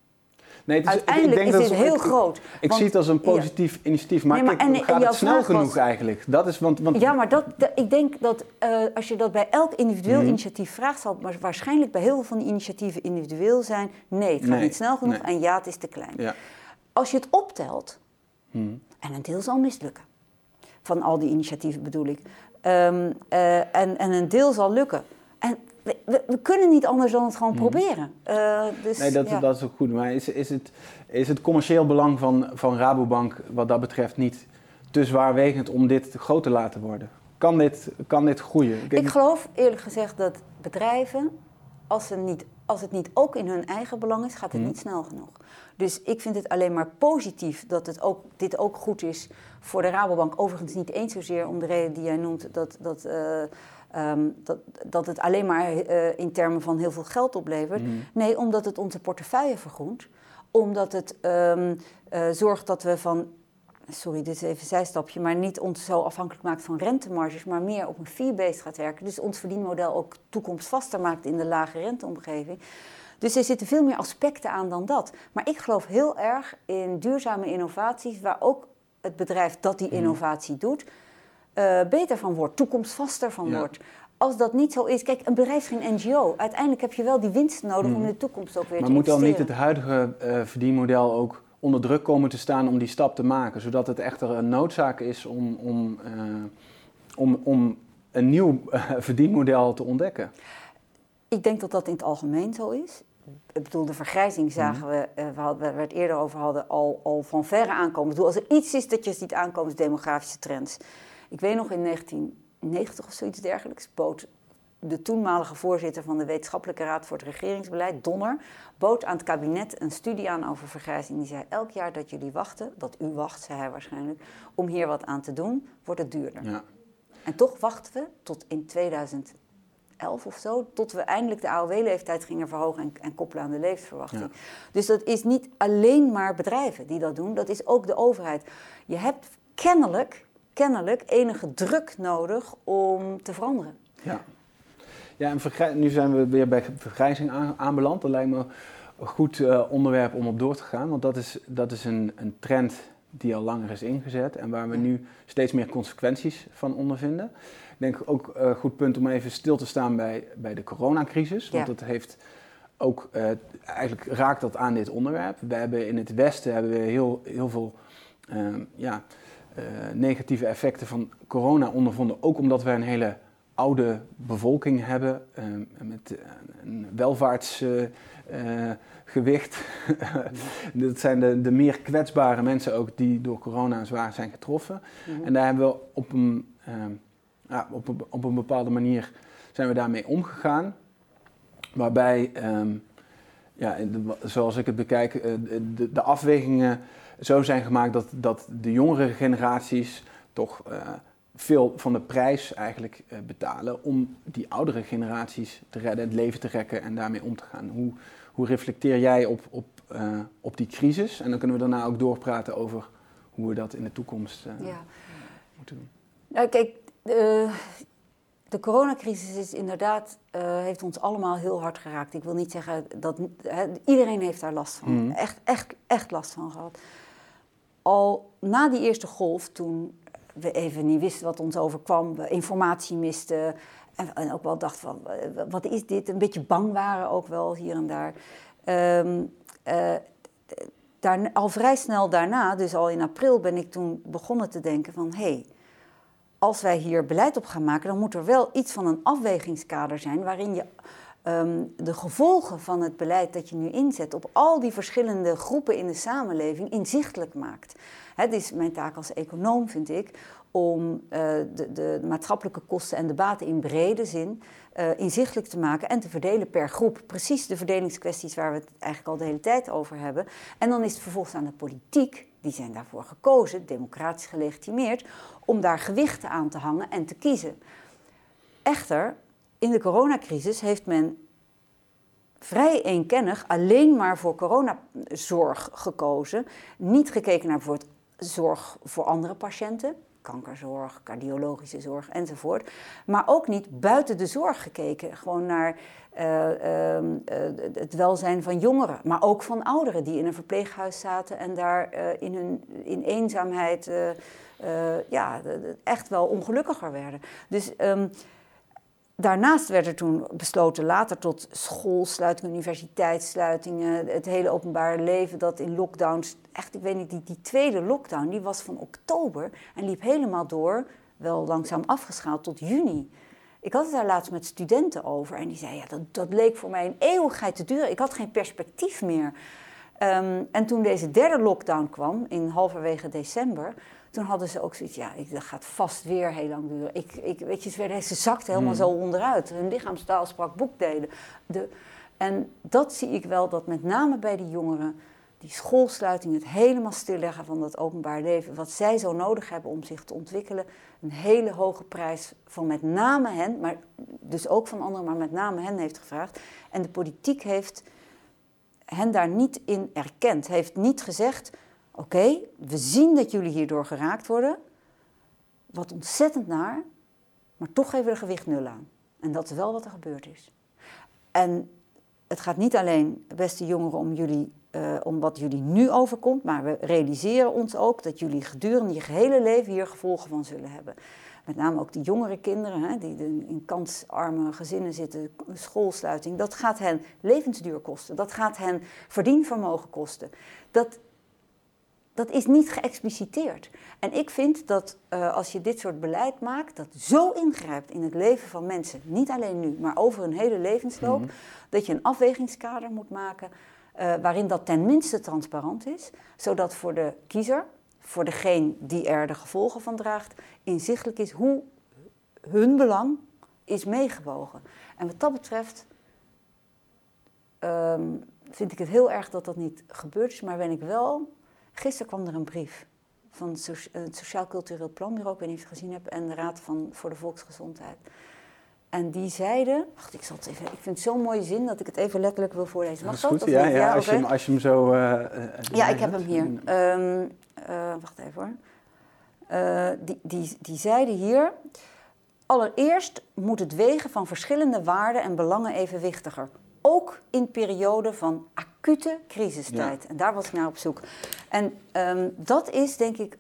Nee, het is, Uiteindelijk ik denk is dit heel ik, groot. Ik want, zie het als een positief ja. initiatief, maar, nee, maar kijk, en, gaat en het snel genoeg was, eigenlijk? Dat is, want, want, ja, maar dat, dat, ik denk dat uh, als je dat bij elk individueel Mhm. initiatief vraagt, zal het waarschijnlijk bij heel veel van die initiatieven individueel zijn. Nee, het gaat Nee, niet snel genoeg nee. en ja, het is te klein. ja. Als je het optelt, Hmm. en een deel zal mislukken, van al die initiatieven bedoel ik, um, uh, en, en een deel zal lukken. En we, we, we, kunnen niet anders dan het gewoon proberen. Uh, dus. Nee, dat, ja. dat is ook goed. Maar is, is, het, is het commercieel belang van, van Rabobank wat dat betreft niet te zwaarwegend om dit groot te laten worden? Kan dit, kan dit groeien? Ik geloof eerlijk gezegd dat bedrijven, als, ze niet, als het niet ook in hun eigen belang is, gaat het Hmm. niet snel genoeg. Dus ik vind het alleen maar positief dat het ook, dit ook goed is voor de Rabobank. Overigens niet eens zozeer om de reden die jij noemt, dat, dat, uh, um, dat, dat het alleen maar uh, in termen van heel veel geld oplevert. Mm. Nee, omdat het onze portefeuille vergroent. Omdat het um, uh, zorgt dat we van sorry, dit is even een zijstapje, maar niet ons zo afhankelijk maakt van rentemarges, maar meer op een fee-based gaat werken. Dus ons verdienmodel ook toekomstvaster maakt in de lage renteomgeving. Dus er zitten veel meer aspecten aan dan dat. Maar ik geloof heel erg in duurzame innovaties, waar ook het bedrijf dat die innovatie doet, uh, beter van wordt, toekomstvaster van Ja. wordt. Als dat niet zo is, kijk, een bedrijf is geen NGO. Uiteindelijk heb je wel die winst nodig om in de toekomst ook weer Maar te moet dan niet het huidige eh, verdienmodel ook onder druk komen te staan om die stap te maken? Zodat het echter een noodzaak is om, om, eh, om, om een nieuw eh, verdienmodel te ontdekken? Ik denk dat dat in het algemeen zo is. Ik bedoel, de vergrijzing zagen we, eh, waar we het eerder over hadden, al, al van verre aankomen. Ik bedoel, als er iets is dat je ziet aankomen, is demografische trends. Ik weet nog in 1990 of zoiets dergelijks, bood de toenmalige voorzitter van de Wetenschappelijke Raad voor het Regeringsbeleid, Donner, bood aan het kabinet een studie aan over vergrijzing. Die zei, elk jaar dat jullie wachten, dat u wacht, zei hij waarschijnlijk, om hier wat aan te doen, wordt het duurder. Ja. En toch wachten we tot in 2011 of zo, tot we eindelijk de AOW-leeftijd gingen verhogen en, en koppelen aan de levensverwachting. Ja. Dus dat is niet alleen maar bedrijven die dat doen, dat is ook de overheid. Je hebt kennelijk, kennelijk enige druk nodig om te veranderen. Ja, ja en nu zijn we weer bij vergrijzing aan- aanbeland. Dat lijkt me een goed eh, onderwerp om op door te gaan. Want dat is, dat is een, een trend die al langer is ingezet en waar we nu steeds meer consequenties van ondervinden. Ik denk ook een goed punt om even stil te staan bij, bij de coronacrisis. Want Ja. dat heeft ook, eh, eigenlijk raakt dat aan dit onderwerp. We hebben in het Westen hebben we heel, heel veel ehm, ja, eh, negatieve effecten van corona ondervonden. Ook omdat we een hele oude bevolking hebben ehm, met eh, een welvaartsgewicht. dat zijn de, de meer kwetsbare mensen ook die door corona zwaar zijn getroffen. En daar hebben we op een, ja, op, een, op een bepaalde manier zijn we daarmee omgegaan. Waarbij, ehm, ja, de- zoals ik het bekijk, eh, de, de, de afwegingen zo zijn gemaakt dat, dat de jongere generaties toch eh, veel van de prijs eigenlijk eh, betalen om die oudere generaties te redden, het leven te rekken en daarmee om te gaan. Hoe, hoe reflecteer jij op, op, eh, op die crisis? En dan kunnen we daarna ook doorpraten over hoe we dat in de toekomst Ja. moeten doen. Nou, kijk, de, de coronacrisis is inderdaad, heeft ons allemaal heel hard geraakt. Ik wil niet zeggen dat iedereen heeft daar last van. Mhm. Echt, echt, echt last van gehad. Al na die eerste golf, toen we even niet wisten wat ons overkwam, we informatie misten en, ook wel dachten van, eh, wat is dit? Een beetje bang waren ook wel hier en daar. Ehm, eh, daar, al vrij snel daarna, dus al in april, ben ik toen begonnen te denken van... hé, hey, als wij hier beleid op gaan maken, dan moet er wel iets van een afwegingskader zijn... waarin je ehm, de gevolgen van het beleid dat je nu inzet op al die verschillende groepen in de samenleving inzichtelijk maakt. Het is mijn taak als econoom, vind ik, om uh, de, de, maatschappelijke kosten en de baten in brede zin uh, inzichtelijk te maken en te verdelen per groep. Precies de verdelingskwesties waar we het eigenlijk al de hele tijd over hebben. En dan is het vervolgens aan de politiek, die zijn daarvoor gekozen, democratisch gelegitimeerd, om daar gewichten aan te hangen en te kiezen. Echter, in de coronacrisis heeft men vrij eenkennig alleen maar voor coronazorg gekozen. Niet gekeken naar bijvoorbeeld zorg voor andere patiënten, kankerzorg, cardiologische zorg enzovoort. Maar ook niet buiten de zorg gekeken, gewoon naar uh, uh, het welzijn van jongeren, maar ook van ouderen die in een verpleeghuis zaten en daar uh, in hun in eenzaamheid ja, echt wel ongelukkiger werden. Dus um, Daarnaast werd er toen besloten later tot schoolsluitingen, universiteitssluitingen, het hele openbare leven dat in lockdowns, echt, ik weet niet, die, die tweede lockdown, die was van oktober en liep helemaal door, wel langzaam afgeschaald tot juni. Ik had het daar laatst met studenten over en die zeiden, ja, dat, dat leek voor mij een eeuwigheid te duren. Ik had geen perspectief meer. Um, en toen deze derde lockdown kwam, in halverwege december, toen hadden ze ook zoiets, ja, ik, dat gaat vast weer heel lang duren. Ik, ik, weet je, ze, werden, ze zakten helemaal hmm. zo onderuit. Hun lichaamstaal sprak boekdelen. De, en dat zie ik wel, dat met name bij die jongeren, die schoolsluiting, het helemaal stilleggen van dat openbaar leven, wat zij zo nodig hebben om zich te ontwikkelen, een hele hoge prijs van met name hen, maar dus ook van anderen, maar met name hen heeft gevraagd. En de politiek heeft hen daar niet in erkend, heeft niet gezegd, Oké, we zien dat jullie hierdoor geraakt worden. Wat ontzettend naar, maar toch geven we er gewicht nul aan. En dat is wel wat er gebeurd is. En het gaat niet alleen, beste jongeren, om, jullie, uh, om wat jullie nu overkomt, maar we realiseren ons ook dat jullie gedurende je gehele leven hier gevolgen van zullen hebben. Met name ook die jongere kinderen hè, die in kansarme gezinnen zitten, schoolsluiting. Dat gaat hen levensduur kosten. Dat gaat hen verdienvermogen kosten. Dat dat is niet geëxpliciteerd. En ik vind dat uh, als je dit soort beleid maakt, dat zo ingrijpt in het leven van mensen, niet alleen nu, maar over hun hele levensloop, mhm. dat je een afwegingskader moet maken uh, waarin dat tenminste transparant is, zodat voor de kiezer, voor degene die er de gevolgen van draagt, inzichtelijk is hoe hun belang is meegewogen. En wat dat betreft um, vind ik het heel erg dat dat niet gebeurd is, maar ben ik wel Gisteren kwam er een brief van het Sociaal Cultureel Planbureau, ik weet niet of je het gezien hebt, en de Raad van, voor de Volksgezondheid. En die zeiden, wacht, ik zal het even, ik vind het zo'n mooie zin dat ik het even letterlijk wil voorlezen. Mag dat? Goed, ja, ja, ja als, je hem, als je hem zo. Uh, ja, ik heb hem hier. Um, uh, wacht even hoor. Uh, die, die, die zeiden hier. Allereerst moet het wegen van verschillende waarden en belangen evenwichtiger. Ook in perioden van acute crisistijd. En daar was ik naar op zoek. En um, dat is denk ik,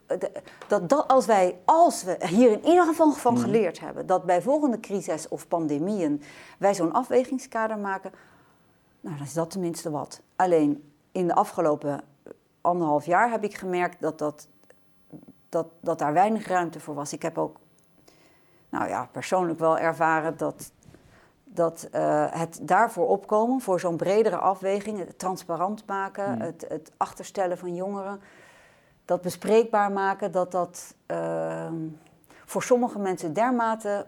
dat, dat als wij, als we hier in ieder geval van mhm. geleerd hebben, dat bij volgende crisis of pandemieën wij zo'n afwegingskader maken, nou dan is dat tenminste wat. Alleen in de afgelopen anderhalf jaar heb ik gemerkt dat, dat, dat, dat daar weinig ruimte voor was. Ik heb ook, nou ja, persoonlijk wel ervaren dat dat uh, het daarvoor opkomen, voor zo'n bredere afweging, het transparant maken, hmm. het, het, achterstellen van jongeren, dat bespreekbaar maken, dat dat uh, voor sommige mensen dermate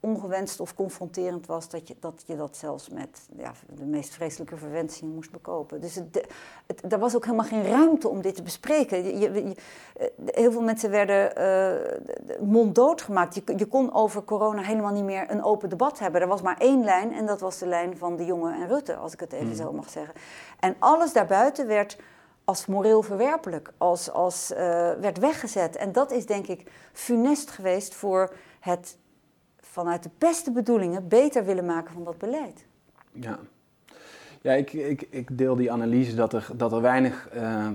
ongewenst of confronterend was, dat je dat, je dat zelfs met ja, de meest vreselijke verwensingen moest bekopen. Dus het, het, er was ook helemaal geen ruimte om dit te bespreken. Je, je, eh, heel veel mensen werden uh, monddood gemaakt. Je, je, kon over corona helemaal niet meer een open debat hebben. Er was maar één lijn en dat was de lijn van de jongen en Rutte, als ik het even hmm. zo mag zeggen. En alles daarbuiten werd als moreel verwerpelijk, als, als, uh, werd weggezet. En dat is denk ik funest geweest voor het vanuit de beste bedoelingen beter willen maken van dat beleid. Ja, ja ik, ik, ik deel die analyse dat er, dat er weinig uh,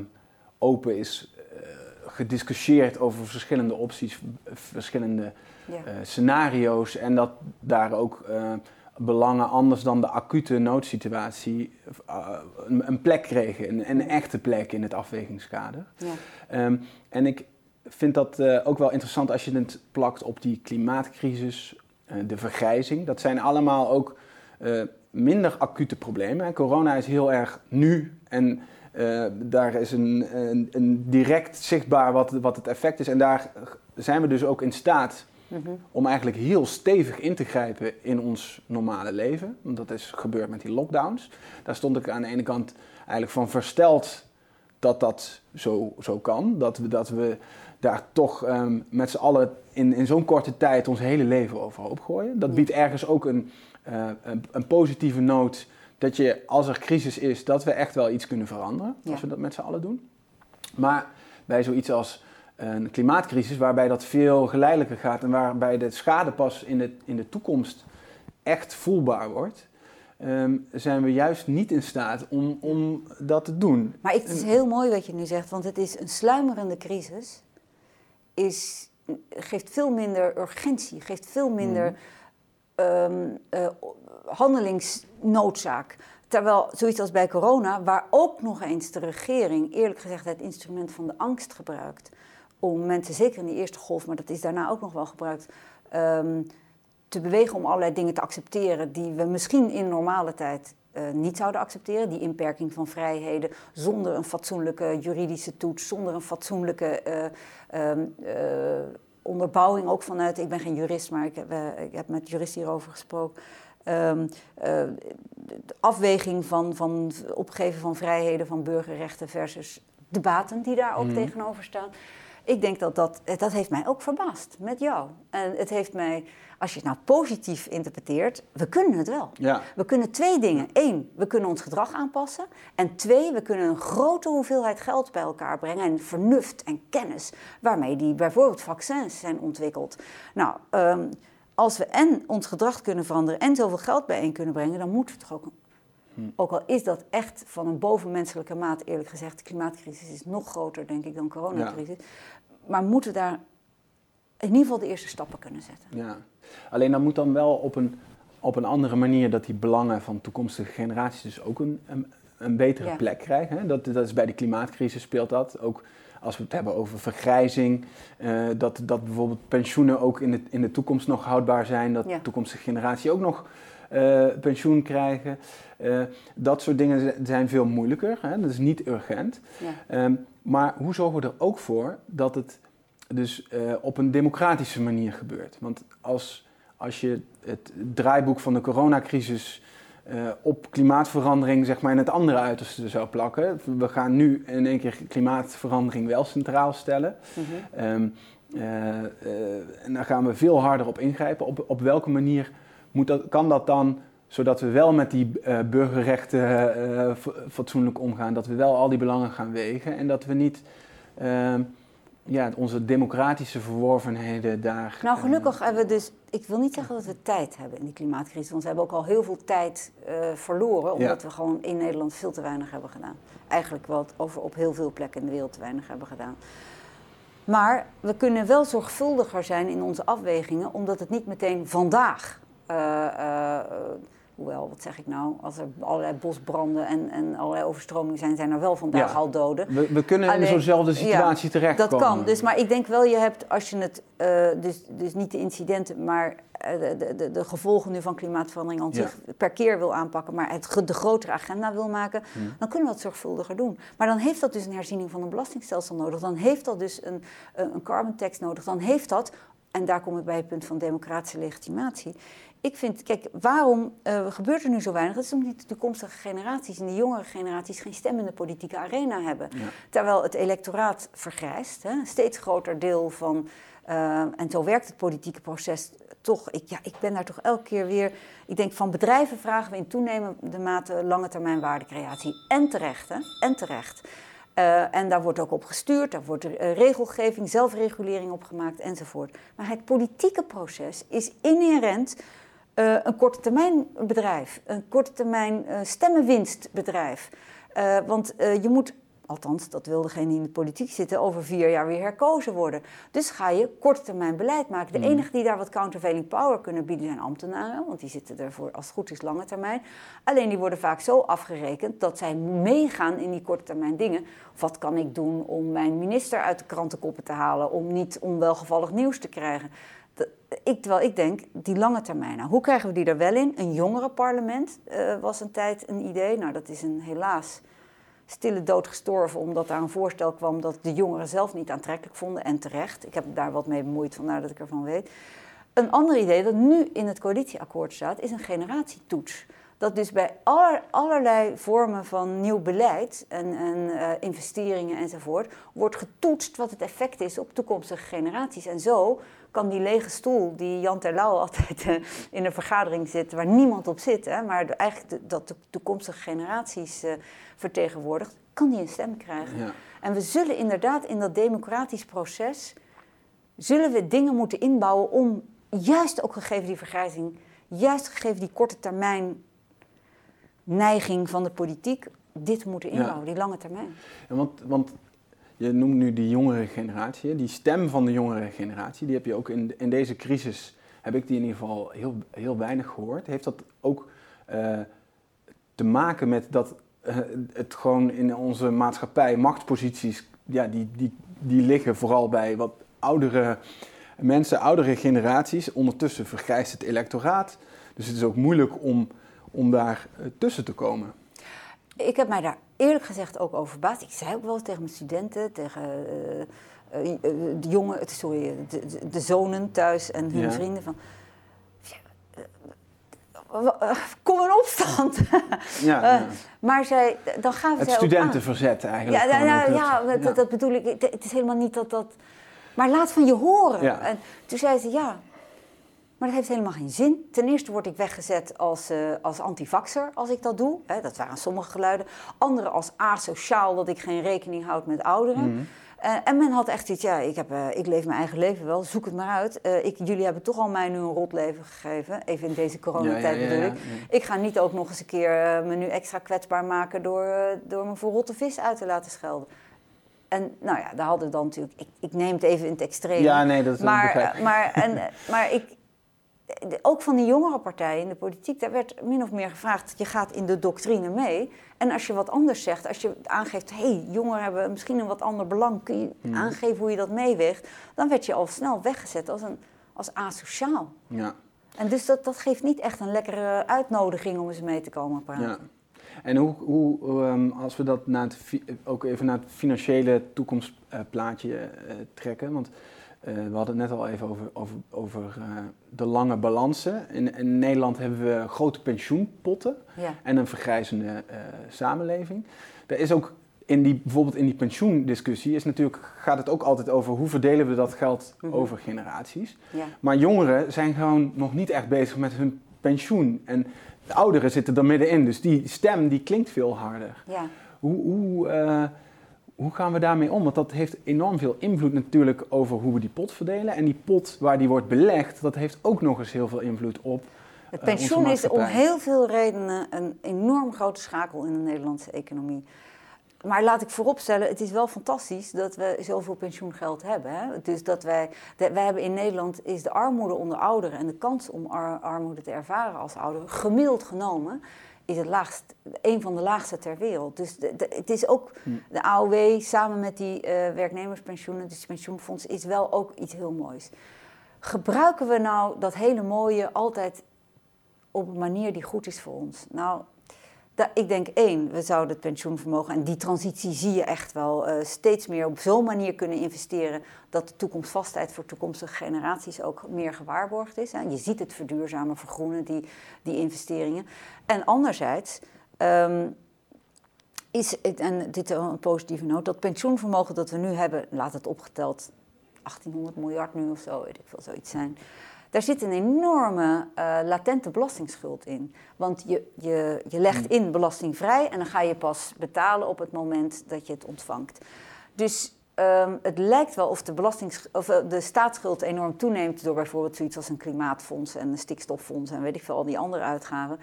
open is uh, gediscussieerd over verschillende opties, verschillende ja. uh, scenario's en dat daar ook belangen anders dan de acute noodsituatie een, een, plek kregen, een, een, echte plek in het afwegingskader. Ja. Um, en ik vind dat ook wel interessant als je het plakt op die klimaatcrisis, eh, de vergrijzing. Dat zijn allemaal ook uh, minder acute problemen. Corona is heel erg nu en uh, daar is een, een, een, direct zichtbaar wat, wat het effect is. En daar zijn we dus ook in staat mhm. om eigenlijk heel stevig in te grijpen in ons normale leven. Want dat is gebeurd met die lockdowns. Daar stond ik aan de ene kant eigenlijk van versteld dat dat zo, zo kan. Dat we, dat we daar toch um, met z'n allen in, in zo'n korte tijd ons hele leven overhoop gooien. Dat biedt ergens ook een, uh, een, een, positieve noot dat je als er crisis is, dat we echt wel iets kunnen veranderen. Als we dat met z'n allen doen. Maar bij zoiets als een klimaatcrisis, waarbij dat veel geleidelijker gaat en waarbij de schade pas in de, in de toekomst echt voelbaar wordt, Ehm, zijn we juist niet in staat om, om dat te doen. Maar het is heel mooi wat je nu zegt, want het is een sluimerende crisis. Is, geeft veel minder urgentie, geeft veel minder mm. um, uh, handelingsnoodzaak. Terwijl zoiets als bij corona, waar ook nog eens de regering eerlijk gezegd het instrument van de angst gebruikt. Om mensen, zeker in de eerste golf, maar dat is daarna ook nog wel gebruikt. Um, te bewegen om allerlei dingen te accepteren die we misschien in normale tijd uh, niet zouden accepteren. Die inperking van vrijheden zonder een fatsoenlijke juridische toets, zonder een fatsoenlijke uh, um, uh, onderbouwing ook vanuit. Ik ben geen jurist, maar ik heb, ik heb met juristen hierover gesproken. Um, de afweging van, van opgeven van vrijheden, van burgerrechten versus de baten die daar ook mm. tegenover staan. Ik denk dat dat, dat heeft mij ook verbaasd met jou. En het heeft mij als je het nou positief interpreteert, we kunnen het wel. Ja. We kunnen twee dingen. Eén, we kunnen ons gedrag aanpassen. En twee, we kunnen een grote hoeveelheid geld bij elkaar brengen. En vernuft en kennis. Waarmee die bijvoorbeeld vaccins zijn ontwikkeld. Nou, um, als we en ons gedrag kunnen veranderen en zoveel geld bijeen kunnen brengen, dan moeten we toch ook. Hm. Ook al is dat echt van een bovenmenselijke maat, eerlijk gezegd. De klimaatcrisis is nog groter, denk ik, dan de coronacrisis. Ja. Maar moeten daar in ieder geval de eerste stappen kunnen zetten. Ja. Alleen dan moet dan wel op een, op een andere manier dat die belangen van toekomstige generaties dus ook een, een, een betere plek krijgen. Hè? Dat, dat is bij de klimaatcrisis speelt dat. Ook als we het hebben over vergrijzing, uh, dat, dat bijvoorbeeld pensioenen ook in de, in de toekomst nog houdbaar zijn, dat de toekomstige generatie ook nog uh, pensioen krijgen. Uh, dat soort dingen zijn veel moeilijker, hè? dat is niet urgent. Ja. Um, maar hoe zorgen we er ook voor dat het dus uh, op een democratische manier gebeurt. Want als, als je het draaiboek van de coronacrisis uh, op klimaatverandering zeg maar, in het andere uiterste zou plakken. We gaan nu in één keer klimaatverandering wel centraal stellen. Mm um, uh, en daar gaan we veel harder op ingrijpen. Op, op welke manier moet dat, kan dat dan zodat we wel met die burgerrechten fatsoenlijk omgaan, dat we wel al die belangen gaan wegen en dat we niet ehm, ja, onze democratische verworvenheden daar. Nou, gelukkig hebben we dus. Ik wil niet zeggen dat we tijd hebben in die klimaatcrisis, want we hebben ook al heel veel tijd uh, verloren, omdat we gewoon in Nederland veel te weinig hebben gedaan. Eigenlijk wat over op heel veel plekken in de wereld te weinig hebben gedaan. Maar we kunnen wel zorgvuldiger zijn in onze afwegingen, omdat het niet meteen vandaag uh, uh, Hoewel, wat zeg ik nou? Als er allerlei bosbranden en, en allerlei overstromingen zijn, zijn er wel vandaag al doden. We, we kunnen in zo'nzelfde situatie ja, terechtkomen. Dat kan. Dus, maar ik denk wel, je hebt als je het, uh, dus, dus niet de incidenten, maar uh, de, de, de, gevolgen nu van klimaatverandering aan zich per keer wil aanpakken, maar het, de grotere agenda wil maken, hmm. dan kunnen we dat zorgvuldiger doen. Maar dan heeft dat dus een herziening van een belastingstelsel nodig. Dan heeft dat dus een, een carbon tax nodig. Dan heeft dat, en daar kom ik bij het punt van democratische legitimatie ik vind, kijk, waarom uh, gebeurt er nu zo weinig? Dat is omdat de toekomstige generaties en de jongere generaties geen stem in de politieke arena hebben. Terwijl het electoraat vergrijst, hè, een steeds groter deel van. Uh, en zo werkt het politieke proces toch. Ik, ja, ik ben daar toch elke keer weer. Ik denk van bedrijven vragen we in toenemende mate lange termijn waardecreatie. En terecht, hè? En terecht. Uh, en daar wordt ook op gestuurd, daar wordt uh, regelgeving, zelfregulering op gemaakt enzovoort. Maar het politieke proces is inherent uh, een korte termijn bedrijf, een korte termijn uh, stemmenwinstbedrijf. Uh, want je moet, althans dat wil degene die in de politiek zitten, over vier jaar weer herkozen worden. Dus ga je korte termijn beleid maken. De mm. enige die daar wat countervailing power kunnen bieden zijn ambtenaren, want die zitten ervoor als het goed is lange termijn. Alleen die worden vaak zo afgerekend dat zij meegaan in die korte termijn dingen. Wat kan ik doen om mijn minister uit de krantenkoppen te halen, om niet onwelgevallig nieuws te krijgen? Ik, terwijl ik denk, die lange termijn. Nou, hoe krijgen we die er wel in? Een jongerenparlement uh, was een tijd een idee. Nou, dat is een helaas stille dood gestorven, omdat daar een voorstel kwam dat de jongeren zelf niet aantrekkelijk vonden en terecht. Ik heb daar wat mee bemoeid, vandaar dat ik ervan weet. Een ander idee dat nu in het coalitieakkoord staat, is een generatietoets. Dat dus bij allerlei vormen van nieuw beleid en, en uh, investeringen enzovoort wordt getoetst wat het effect is op toekomstige generaties. En zo kan die lege stoel die Jan Terlouw altijd uh, in een vergadering zit, waar niemand op zit, hè, maar eigenlijk dat de toekomstige generaties uh, vertegenwoordigt, kan die een stem krijgen. Ja. En we zullen inderdaad in dat democratisch proces, zullen we dingen moeten inbouwen om juist ook gegeven die vergrijzing, juist gegeven die korte termijn neiging van de politiek, dit moeten inbouwen, die lange termijn. Ja, want, want je noemt nu die jongere generatie, die stem van de jongere generatie, die heb je ook in, in deze crisis, heb ik die in ieder geval heel, heel weinig gehoord. Heeft dat ook uh, te maken met dat uh, het gewoon in onze maatschappij, machtsposities, ja, die, die, die liggen vooral bij wat oudere mensen, oudere generaties. Ondertussen vergrijst het electoraat. Dus het is ook moeilijk om, om daar uh, tussen te komen. Ik heb mij daar eerlijk gezegd ook over verbaasd. Ik zei ook wel tegen mijn studenten, tegen uh, uh, de jongen, sorry, de, de, zonen thuis en hun ja. vrienden van. Kom in opstand. Ja, ja. maar zij, dan gaan we Het studentenverzet eigenlijk. Ja, ja, ja, dat, dat, bedoel ik. Het is helemaal niet dat dat. Maar laat van je horen. En toen zei ze ja. Maar dat heeft helemaal geen zin. Ten eerste word ik weggezet als, uh, als antivaxer als ik dat doe. Hè, dat waren sommige geluiden. Andere als asociaal, dat ik geen rekening houd met ouderen. Mm. Uh, en men had echt iets, ja, ik, heb, uh, ik leef mijn eigen leven wel, zoek het maar uit. ik, jullie hebben toch al mij nu een rot leven gegeven, even in deze coronatijd ja, ja, ja, bedoel ik. Ik ga niet ook nog eens een keer me nu extra kwetsbaar maken door, door me voor rotte vis uit te laten schelden. En nou ja, daar hadden we dan natuurlijk, ik, ik neem het even in het extreem. Ja, nee, dat is maar, maar, en, maar ik, ook van die jongere partijen in de politiek, daar werd min of meer gevraagd: je gaat in de doctrine mee. En als je wat anders zegt, als je aangeeft: hé, hey, jongeren hebben misschien een wat ander belang, kun je hmm. aangeven hoe je dat meeweegt, dan werd je al snel weggezet als, een, als asociaal. Ja. En dus dat, dat geeft niet echt een lekkere uitnodiging om eens mee te komen praten. Ja. En hoe, hoe um, als we dat naar het, ook even naar het financiële toekomstplaatje uh, trekken, want uh, we hadden het net al even over, over, over uh, de lange balansen. In, in, Nederland hebben we grote pensioenpotten ja. en een vergrijzende uh, samenleving. Er is ook in die, bijvoorbeeld in die pensioendiscussie is natuurlijk, gaat het ook altijd over hoe verdelen we dat geld mm -hmm. over generaties. Ja. Maar jongeren zijn gewoon nog niet echt bezig met hun pensioen. En de ouderen zitten er middenin, dus die stem die klinkt veel harder. Ja. Hoe, hoe hoe gaan we daarmee om? Want dat heeft enorm veel invloed natuurlijk over hoe we die pot verdelen. En die pot waar die wordt belegd, dat heeft ook nog eens heel veel invloed op. Het uh, pensioen is om heel veel redenen een enorm grote schakel in de Nederlandse economie. Maar laat ik vooropstellen, het is wel fantastisch dat we zoveel pensioengeld hebben. Hè? Dus dat wij, wij hebben in Nederland is de armoede onder ouderen en de kans om armoede te ervaren als ouderen gemiddeld genomen is het laagst, een van de laagste ter wereld. Dus het is ook hm. de AOW samen met die uh, werknemerspensioenen, dus het pensioenfonds, is wel ook iets heel moois. Gebruiken we nou dat hele mooie altijd op een manier die goed is voor ons? Nou, ik denk één, we zouden het pensioenvermogen, en die transitie zie je echt wel, uh, steeds meer op zo'n manier kunnen investeren dat de toekomstvastheid voor toekomstige generaties ook meer gewaarborgd is. En je ziet het verduurzamen, vergroenen, die, die investeringen. En anderzijds um, is, het, en dit is een positieve noot, dat pensioenvermogen dat we nu hebben, laat het opgeteld 1800 miljard nu of zo, weet ik veel, zoiets zijn. Daar zit een enorme uh, latente belastingsschuld in. Want je, je, je legt in belastingvrij en dan ga je pas betalen op het moment dat je het ontvangt. Dus um, het lijkt wel of de, belastings, of uh, de staatsschuld enorm toeneemt door bijvoorbeeld zoiets als een klimaatfonds en een stikstoffonds en weet ik veel, al die andere uitgaven.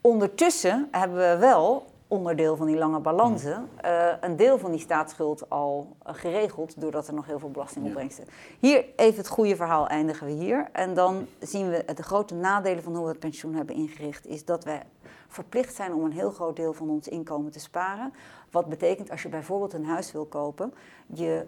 Ondertussen hebben we wel onderdeel van die lange balansen, uh, een deel van die staatsschuld al uh, geregeld, doordat er nog heel veel belastingopbrengsten. Ja. Hier, even het goede verhaal eindigen we hier. En dan zien we de grote nadelen van hoe we het pensioen hebben ingericht, is dat wij verplicht zijn om een heel groot deel van ons inkomen te sparen. Wat betekent als je bijvoorbeeld een huis wil kopen, je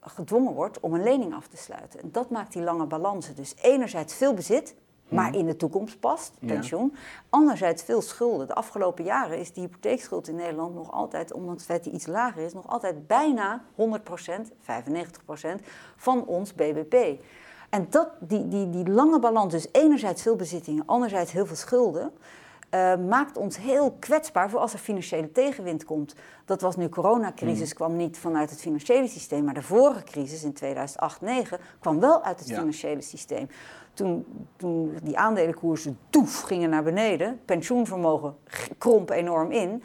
gedwongen wordt om een lening af te sluiten. En dat maakt die lange balansen. Dus enerzijds veel bezit, maar Mhm. in de toekomst past, Ja. pensioen. Anderzijds veel schulden. De afgelopen jaren is de hypotheekschuld in Nederland nog altijd, ondanks het feit dat die iets lager is, nog altijd bijna 100%, 95% van ons BBP. En dat, die, die, die lange balans, dus enerzijds veel bezittingen, anderzijds heel veel schulden, eh, maakt ons heel kwetsbaar voor als er financiële tegenwind komt. Dat was nu coronacrisis, kwam niet vanuit het financiële systeem, maar de vorige crisis in 2008-2009 kwam wel uit het Ja. financiële systeem. Toen, toen die aandelenkoersen toef gingen naar beneden, pensioenvermogen kromp enorm in.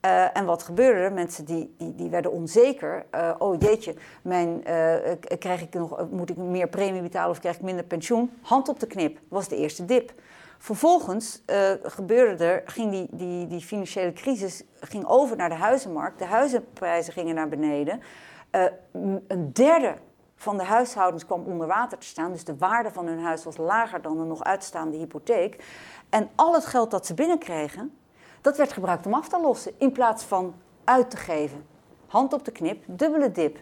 Eh, en wat gebeurde er? Mensen die, die, werden onzeker. Eh, oh jeetje, mijn, eh, krijg ik nog, moet ik meer premie betalen of krijg ik minder pensioen? Hand op de knip, was de eerste dip. Vervolgens gebeurde er, ging die, die, die financiële crisis ging over naar de huizenmarkt. De huizenprijzen gingen naar beneden. Een derde van de huishoudens kwam onder water te staan. Dus de waarde van hun huis was lager dan de nog uitstaande hypotheek. En al het geld dat ze binnenkregen, dat werd gebruikt om af te lossen in plaats van uit te geven. Hand op de knip, dubbele dip.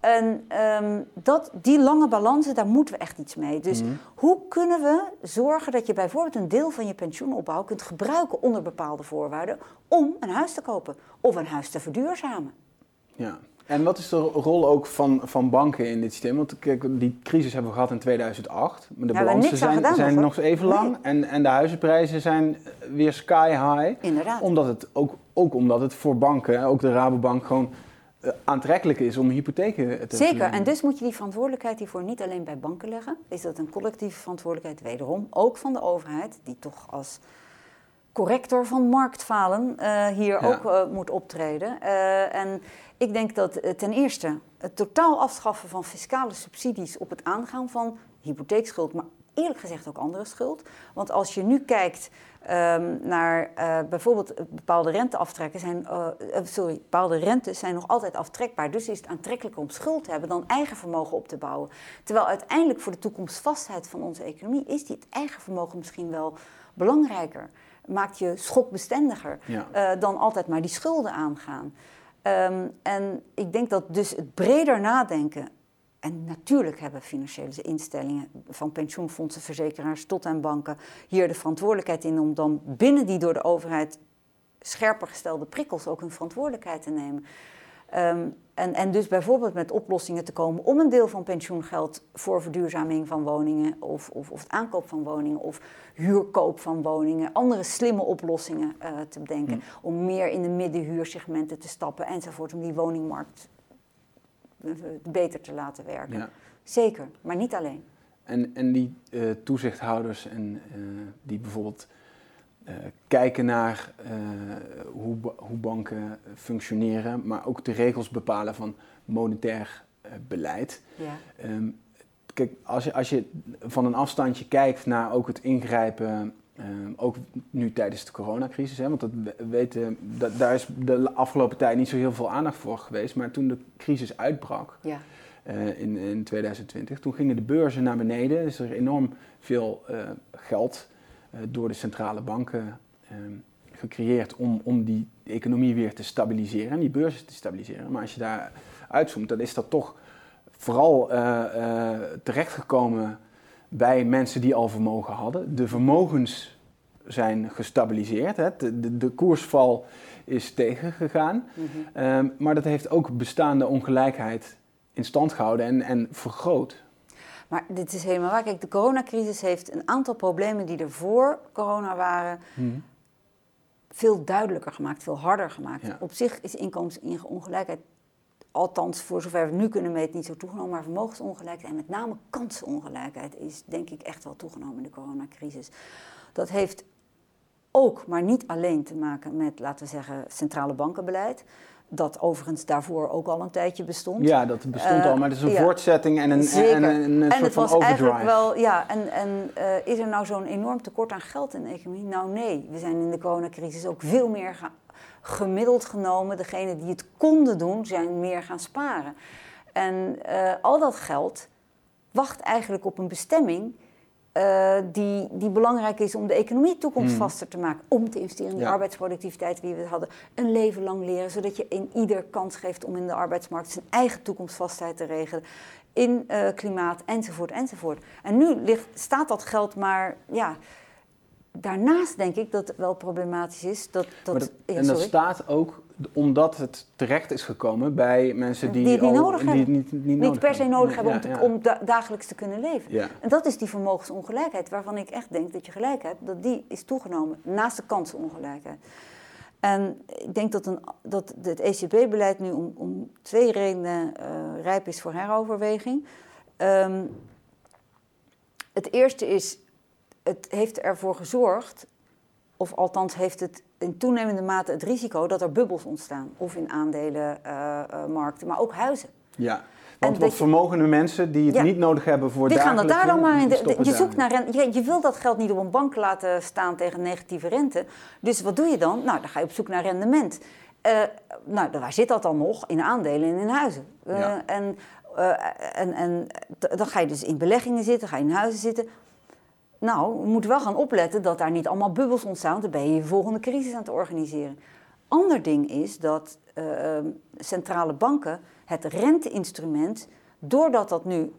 En ehm, dat, die lange balansen, daar moeten we echt iets mee. Dus hoe kunnen we zorgen dat je bijvoorbeeld een deel van je pensioenopbouw kunt gebruiken onder bepaalde voorwaarden om een huis te kopen of een huis te verduurzamen? Ja. En wat is de rol ook van, van banken in dit systeem? Want kijk, die crisis hebben we gehad in 2008. Maar de balansen zijn, gedaan zijn nog, even lang. En, en de huizenprijzen zijn weer sky high. Inderdaad. Omdat het, ook, ook omdat het voor banken, ook de Rabobank, gewoon eh, aantrekkelijk is om hypotheken te Zeker, verlenen. en dus moet je die verantwoordelijkheid hiervoor niet alleen bij banken leggen. Is dat een collectieve verantwoordelijkheid wederom, ook van de overheid, die toch als corrector van marktfalen eh, hier Ja. ook eh, moet optreden. En ik denk dat eh, ten eerste het totaal afschaffen van fiscale subsidies op het aangaan van hypotheekschuld, maar eerlijk gezegd ook andere schuld. Want als je nu kijkt ehm, naar eh, bijvoorbeeld bepaalde renteaftrekken zijn, eh, sorry, bepaalde rentes zijn nog altijd aftrekbaar. Dus is het aantrekkelijker om schuld te hebben dan eigen vermogen op te bouwen. Terwijl uiteindelijk voor de toekomstvastheid van onze economie is die het eigen vermogen misschien wel belangrijker. Maakt je schokbestendiger Ja. dan altijd maar die schulden aangaan. Ehm, en ik denk dat dus het breder nadenken. En natuurlijk hebben financiële instellingen, van pensioenfondsen, verzekeraars tot aan banken, hier de verantwoordelijkheid in om dan binnen die door de overheid scherper gestelde prikkels ook hun verantwoordelijkheid te nemen. Ehm, en, en dus bijvoorbeeld met oplossingen te komen om een deel van pensioengeld voor verduurzaming van woningen of, of, of het aankoop van woningen of huurkoop van woningen, andere slimme oplossingen eh, te bedenken. Om meer in de middenhuursegmenten te stappen enzovoort, om die woningmarkt eh, beter te laten werken. Ja. Zeker, maar niet alleen. En, en die eh, toezichthouders en, eh, die bijvoorbeeld eh, kijken naar eh, hoe, hoe banken functioneren, maar ook de regels bepalen van monetair eh, beleid. Ja. Ehm, kijk, als je, als je van een afstandje kijkt naar ook het ingrijpen, ehm, ook nu tijdens de coronacrisis, hè, want dat we- weten, dat, daar is de afgelopen tijd niet zo heel veel aandacht voor geweest, maar toen de crisis uitbrak, Ja. in, in 2020. Toen gingen de beurzen naar beneden. Is er enorm veel geld door de centrale banken eh, gecreëerd om, om die economie weer te stabiliseren en die beurzen te stabiliseren. Maar als je daar uitzoomt, dan is dat toch vooral eh, eh, terechtgekomen bij mensen die al vermogen hadden. De vermogens zijn gestabiliseerd. Hè. De, de, de koersval is tegengegaan. Mhm. Ehm, maar dat heeft ook bestaande ongelijkheid in stand gehouden en, en vergroot. Maar dit is helemaal waar. Kijk, de coronacrisis heeft een aantal problemen die er voor corona waren, veel duidelijker gemaakt, veel harder gemaakt. Ja. Op zich is inkomensongelijkheid, althans voor zover we nu kunnen meten, niet zo toegenomen. Maar vermogensongelijkheid en met name kansenongelijkheid is denk ik echt wel toegenomen in de coronacrisis. Dat heeft ook, maar niet alleen te maken met, laten we zeggen, centrale bankenbeleid. Dat overigens daarvoor ook al een tijdje bestond. Ja, dat bestond Eh, al, maar het is een ja. voortzetting en een, Zeker. en een, een en soort het van was overdrive. eigenlijk wel, ja, en, en eh, is er nou zo'n enorm tekort aan geld in de economie? Nou nee, we zijn in de coronacrisis ook veel meer gemiddeld genomen. Degenen die het konden doen, zijn meer gaan sparen. En eh, al dat geld wacht eigenlijk op een bestemming eh, die, die belangrijk is om de economie toekomstvaster te maken. Om te investeren in die arbeidsproductiviteit die we hadden. Een leven lang leren, zodat je in ieder kans geeft om in de arbeidsmarkt zijn eigen toekomstvastheid te regelen. In uh, klimaat, enzovoort, enzovoort. En nu ligt, staat dat geld maar, ja, daarnaast denk ik dat het wel problematisch is. Dat, dat, en dat staat ook omdat het terecht is gekomen bij mensen die, die het niet nodig die hebben. Niet, niet, niet per se nodig hebben om, te, om dagelijks te kunnen leven. En dat is die vermogensongelijkheid waarvan ik echt denk dat je gelijk hebt, dat die is toegenomen naast de kansenongelijkheid. En ik denk dat, een, dat het ECB-beleid nu om, om, twee redenen uh, rijp is voor heroverweging. Um, het eerste is, het heeft ervoor gezorgd, of althans heeft het in toenemende mate het risico dat er bubbels ontstaan. Of in aandelenmarkten, uh, maar ook huizen. Ja. Want wat vermogende mensen die het niet nodig hebben voor Die gaan dat daar dan maar in. De, je, zoekt naar rente, je, je, wil dat geld niet op een bank laten staan tegen negatieve rente. Dus wat doe je dan? Nou, dan ga je op zoek naar rendement. Uh, nou, waar zit dat dan nog? In aandelen en in huizen. Uh, ja. en, uh, en, en dan ga je dus in beleggingen zitten, ga je in huizen zitten. Nou, we moeten wel gaan opletten dat daar niet allemaal bubbels ontstaan, dan ben je je volgende crisis aan het organiseren. Ander ding is dat uh, centrale banken het renteinstrument, doordat dat nu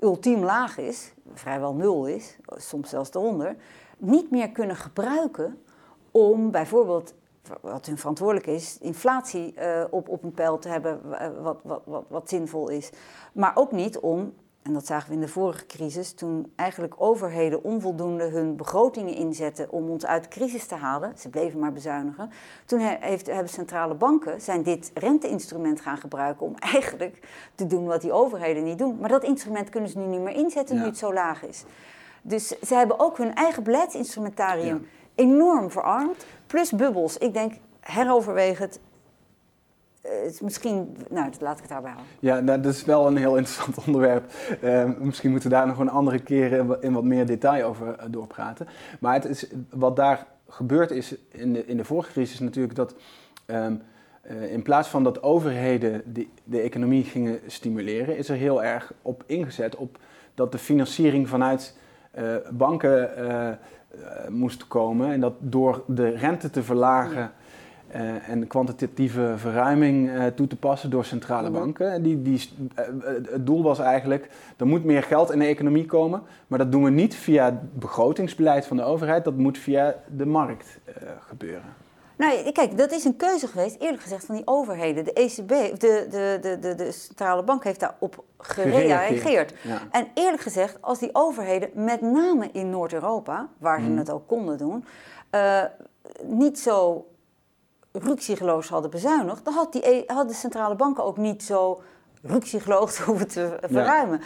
ultiem laag is, vrijwel nul is, soms zelfs eronder, niet meer kunnen gebruiken om bijvoorbeeld, wat hun verantwoordelijk is, inflatie uh, op, op een pijl te hebben wat, wat, wat, wat zinvol is. Maar ook niet om en dat zagen we in de vorige crisis, toen eigenlijk overheden onvoldoende hun begrotingen inzetten om ons uit de crisis te halen. Ze bleven maar bezuinigen. Toen heeft, hebben centrale banken zijn dit renteinstrument gaan gebruiken om eigenlijk te doen wat die overheden niet doen. Maar dat instrument kunnen ze nu niet meer inzetten nu het zo laag is. Dus ze hebben ook hun eigen beleidsinstrumentarium enorm verarmd. Plus bubbels. Ik denk, heroverweeg het, uh, misschien, nou, laat ik het daarbij houden. Ja, nou, dat is wel een heel interessant onderwerp. Uh, misschien moeten we daar nog een andere keer in wat meer detail over uh, doorpraten. Maar het is, wat daar gebeurd is in de, in de vorige crisis natuurlijk dat um, in plaats van dat overheden de, de economie gingen stimuleren, is er heel erg op ingezet op dat de financiering vanuit banken moest komen en dat door de rente te verlagen. Ja uh, en kwantitatieve verruiming uh, toe te passen door centrale mhm. banken. Die, die, uh, het doel was eigenlijk, er moet meer geld in de economie komen, maar dat doen we niet via het begrotingsbeleid van de overheid, dat moet via de markt gebeuren. Nou, kijk, dat is een keuze geweest, eerlijk gezegd, van die overheden. De ECB, de, de, de, de, centrale bank heeft daarop gereageerd. Ja. En eerlijk gezegd, als die overheden, met name in Noord-Europa, waar ze mm. het ook konden doen, niet zo ruksigloos hadden bezuinigd, dan had, die, e- had de centrale banken ook niet zo ruksigloos hoeven te verruimen.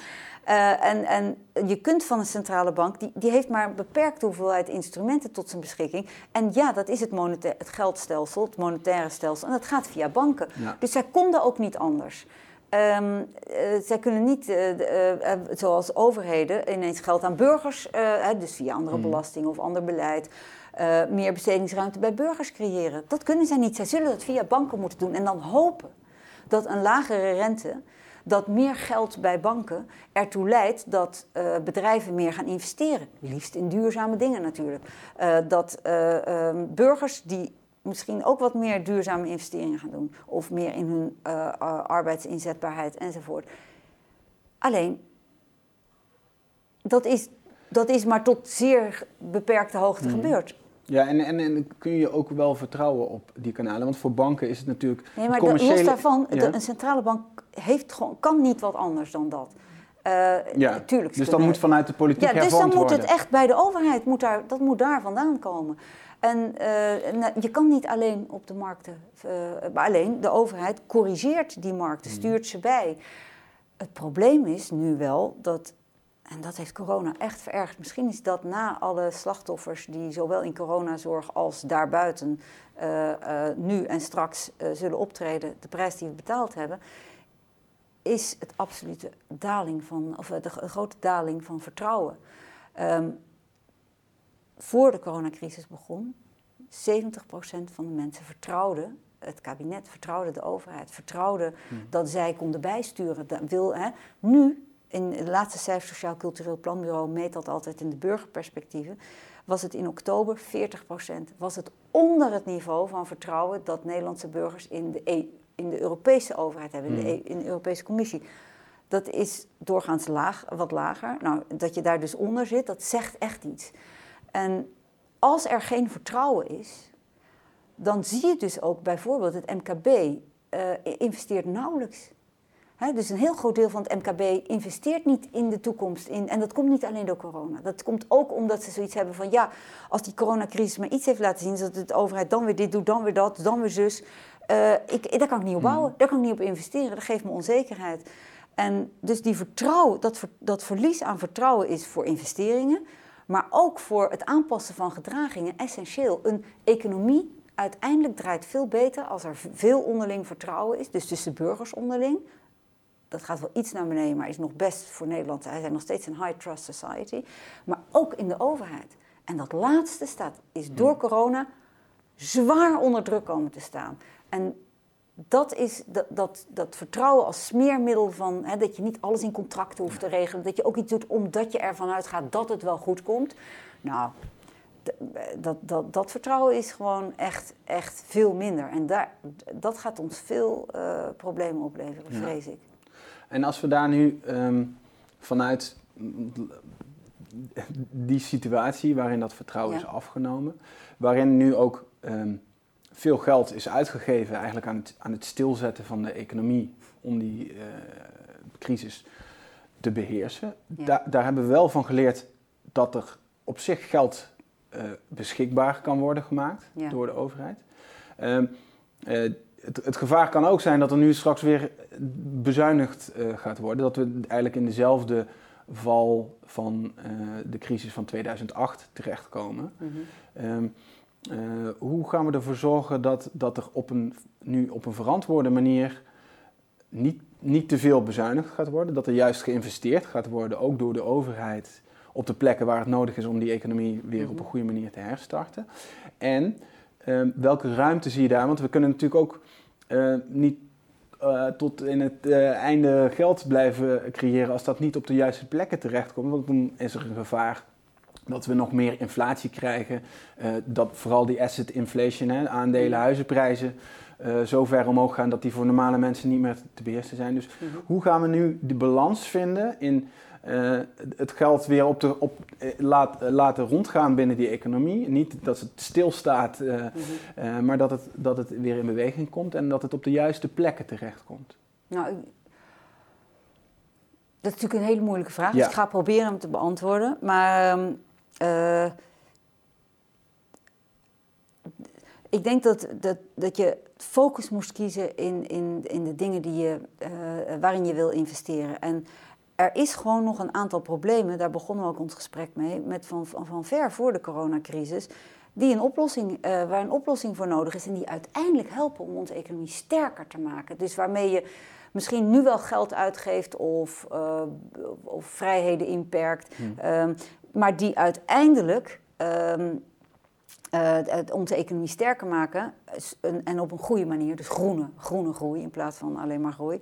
Uh, en, en je kunt van een centrale bank, die, die heeft maar een beperkte hoeveelheid instrumenten tot zijn beschikking. En ja, dat is het, het geldstelsel, het monetaire stelsel. En dat gaat via banken. Dus zij konden ook niet anders. Um, uh, zij kunnen niet, uh, zoals overheden, ineens geld aan burgers, dus via andere hmm. belastingen of ander beleid, uh, meer bestedingsruimte bij burgers creëren. Dat kunnen zij niet. Zij zullen dat via banken moeten doen en dan hopen dat een lagere rente, dat meer geld bij banken ertoe leidt dat uh, bedrijven meer gaan investeren. Liefst in duurzame dingen natuurlijk. Uh, dat ehm, burgers die misschien ook wat meer duurzame investeringen gaan doen. Of meer in hun arbeidsinzetbaarheid enzovoort. Alleen, dat is, dat is maar tot zeer beperkte hoogte hmm. gebeurd. Ja, en, en, en, kun je ook wel vertrouwen op die kanalen? Want voor banken is het natuurlijk. Nee, maar commerciële... los daarvan, een centrale bank heeft gewoon, kan niet wat anders dan dat. Uh, ja, tuurlijk. Dus dan moet vanuit de politiek ja, Dus dan moet het echt bij de overheid, moet daar, dat moet daar vandaan komen. En uh, je kan niet alleen op de markten, uh, maar alleen de overheid corrigeert die markten, hmm. stuurt ze bij. Het probleem is nu wel dat en dat heeft corona echt verergerd. Misschien is dat na alle slachtoffers die zowel in coronazorg als daarbuiten uh, uh, nu en straks uh, zullen optreden, de prijs die we betaald hebben, is het absolute daling van, of de, grote daling van vertrouwen. Um, voor de coronacrisis begon, 70% van de mensen vertrouwde het kabinet, vertrouwde de overheid, vertrouwde hmm. dat zij konden bijsturen. Dat wil, hè. Nu in de laatste cijfer Sociaal Cultureel Planbureau meet dat altijd in de burgerperspectieven, was het in oktober 40%. Was het onder het niveau van vertrouwen dat Nederlandse burgers in de, e, in de Europese overheid hebben, in, de, hmm. e, in de Europese Commissie. Dat is doorgaans laag, wat lager. Nou, dat je daar dus onder zit, dat zegt echt iets. En als er geen vertrouwen is, dan zie je dus ook bijvoorbeeld het MKB uh, eh, investeert nauwelijks. Dus een heel groot deel van het MKB investeert niet in de toekomst. In, en dat komt niet alleen door corona. Dat komt ook omdat ze zoiets hebben van ja, als die coronacrisis maar iets heeft laten zien, dat de overheid dan weer dit doet, dan weer dat, dan weer zus. Uh, ik, daar kan ik niet op hmm. bouwen, daar kan ik niet op investeren, dat geeft me onzekerheid. En dus die vertrouwen, dat, dat verlies aan vertrouwen is voor investeringen, maar ook voor het aanpassen van gedragingen essentieel. Een economie uiteindelijk draait veel beter als er veel onderling vertrouwen is, dus tussen burgers onderling. Dat gaat wel iets naar beneden, maar is nog best voor Nederland. Wij zijn nog steeds een high trust society. Maar ook in de overheid. En dat laatste staat, is door corona zwaar onder druk komen te staan. En dat is dat, dat, dat vertrouwen als smeermiddel van hè, dat je niet alles in contracten hoeft te regelen. Dat je ook iets doet omdat je ervan uitgaat dat het wel goed komt. Nou, dat, dat, dat vertrouwen is gewoon echt, echt veel minder. En daar, dat gaat ons veel uh, problemen opleveren, vrees ik. En als we daar nu um, vanuit die situatie waarin dat vertrouwen is afgenomen, waarin nu ook um, veel geld is uitgegeven eigenlijk aan het, aan het stilzetten van de economie om die uh, crisis te beheersen. Da daar hebben we wel van geleerd dat er op zich geld uh, beschikbaar kan worden gemaakt door de overheid. Uh, het, het, gevaar kan ook zijn dat er nu straks weer bezuinigd gaat worden. Dat we eigenlijk in dezelfde val van de crisis van 2008 terechtkomen. Mm uh, hoe gaan we ervoor zorgen dat, dat er op een, nu op een verantwoorde manier niet, niet te veel bezuinigd gaat worden, dat er juist geïnvesteerd gaat worden, ook door de overheid, op de plekken waar het nodig is om die economie weer op een mhm. goede manier te herstarten. En uh, welke ruimte zie je daar? Want we kunnen natuurlijk ook niet uh, tot in het uh, einde geld blijven creëren als dat niet op de juiste plekken terechtkomt. Want dan is er een gevaar dat we nog meer inflatie krijgen. Uh, dat vooral die asset inflation, hè, aandelen, mm. huizenprijzen, zo ver omhoog gaan dat die voor normale mensen niet meer te beheersen zijn. Dus mm-hmm. hoe gaan we nu de balans vinden in uh, het geld weer op de, op, laat, laten rondgaan binnen die economie? Niet dat het stilstaat, mm-hmm. maar dat het, dat het weer in beweging komt en dat het op de juiste plekken terechtkomt. Nou, dat is natuurlijk een hele moeilijke vraag, dus ik ga proberen hem te beantwoorden. Maar ehm, ik denk dat, dat, dat je focus moest kiezen in, in, in de dingen die je, waarin je wil investeren. En er is gewoon nog een aantal problemen, daar begonnen we ook ons gesprek mee, met van, van, van ver voor de coronacrisis, die een oplossing, uh, waar een oplossing voor nodig is en die uiteindelijk helpen om onze economie sterker te maken. Dus waarmee je misschien nu wel geld uitgeeft of, uh, of vrijheden inperkt, hmm. Ehm, maar die uiteindelijk um, uh, onze economie sterker maken en op een goede manier, dus groene, groene groei in plaats van alleen maar groei.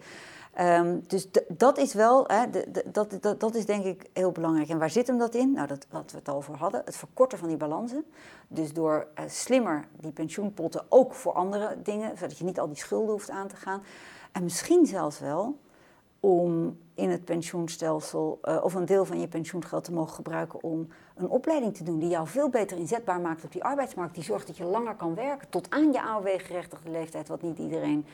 Um, dus dat is wel, hè, dat, dat, dat is denk ik heel belangrijk. En waar zit hem dat in? Nou, dat wat we het over hadden, het verkorten van die balansen. Dus door uh, slimmer die pensioenpotten ook voor andere dingen, zodat je niet al die schulden hoeft aan te gaan. En misschien zelfs wel om in het pensioenstelsel uh, of een deel van je pensioengeld te mogen gebruiken om een opleiding te doen die jou veel beter inzetbaar maakt op die arbeidsmarkt. Die zorgt dat je langer kan werken tot aan je AOW-gerechtigde leeftijd, wat niet iedereen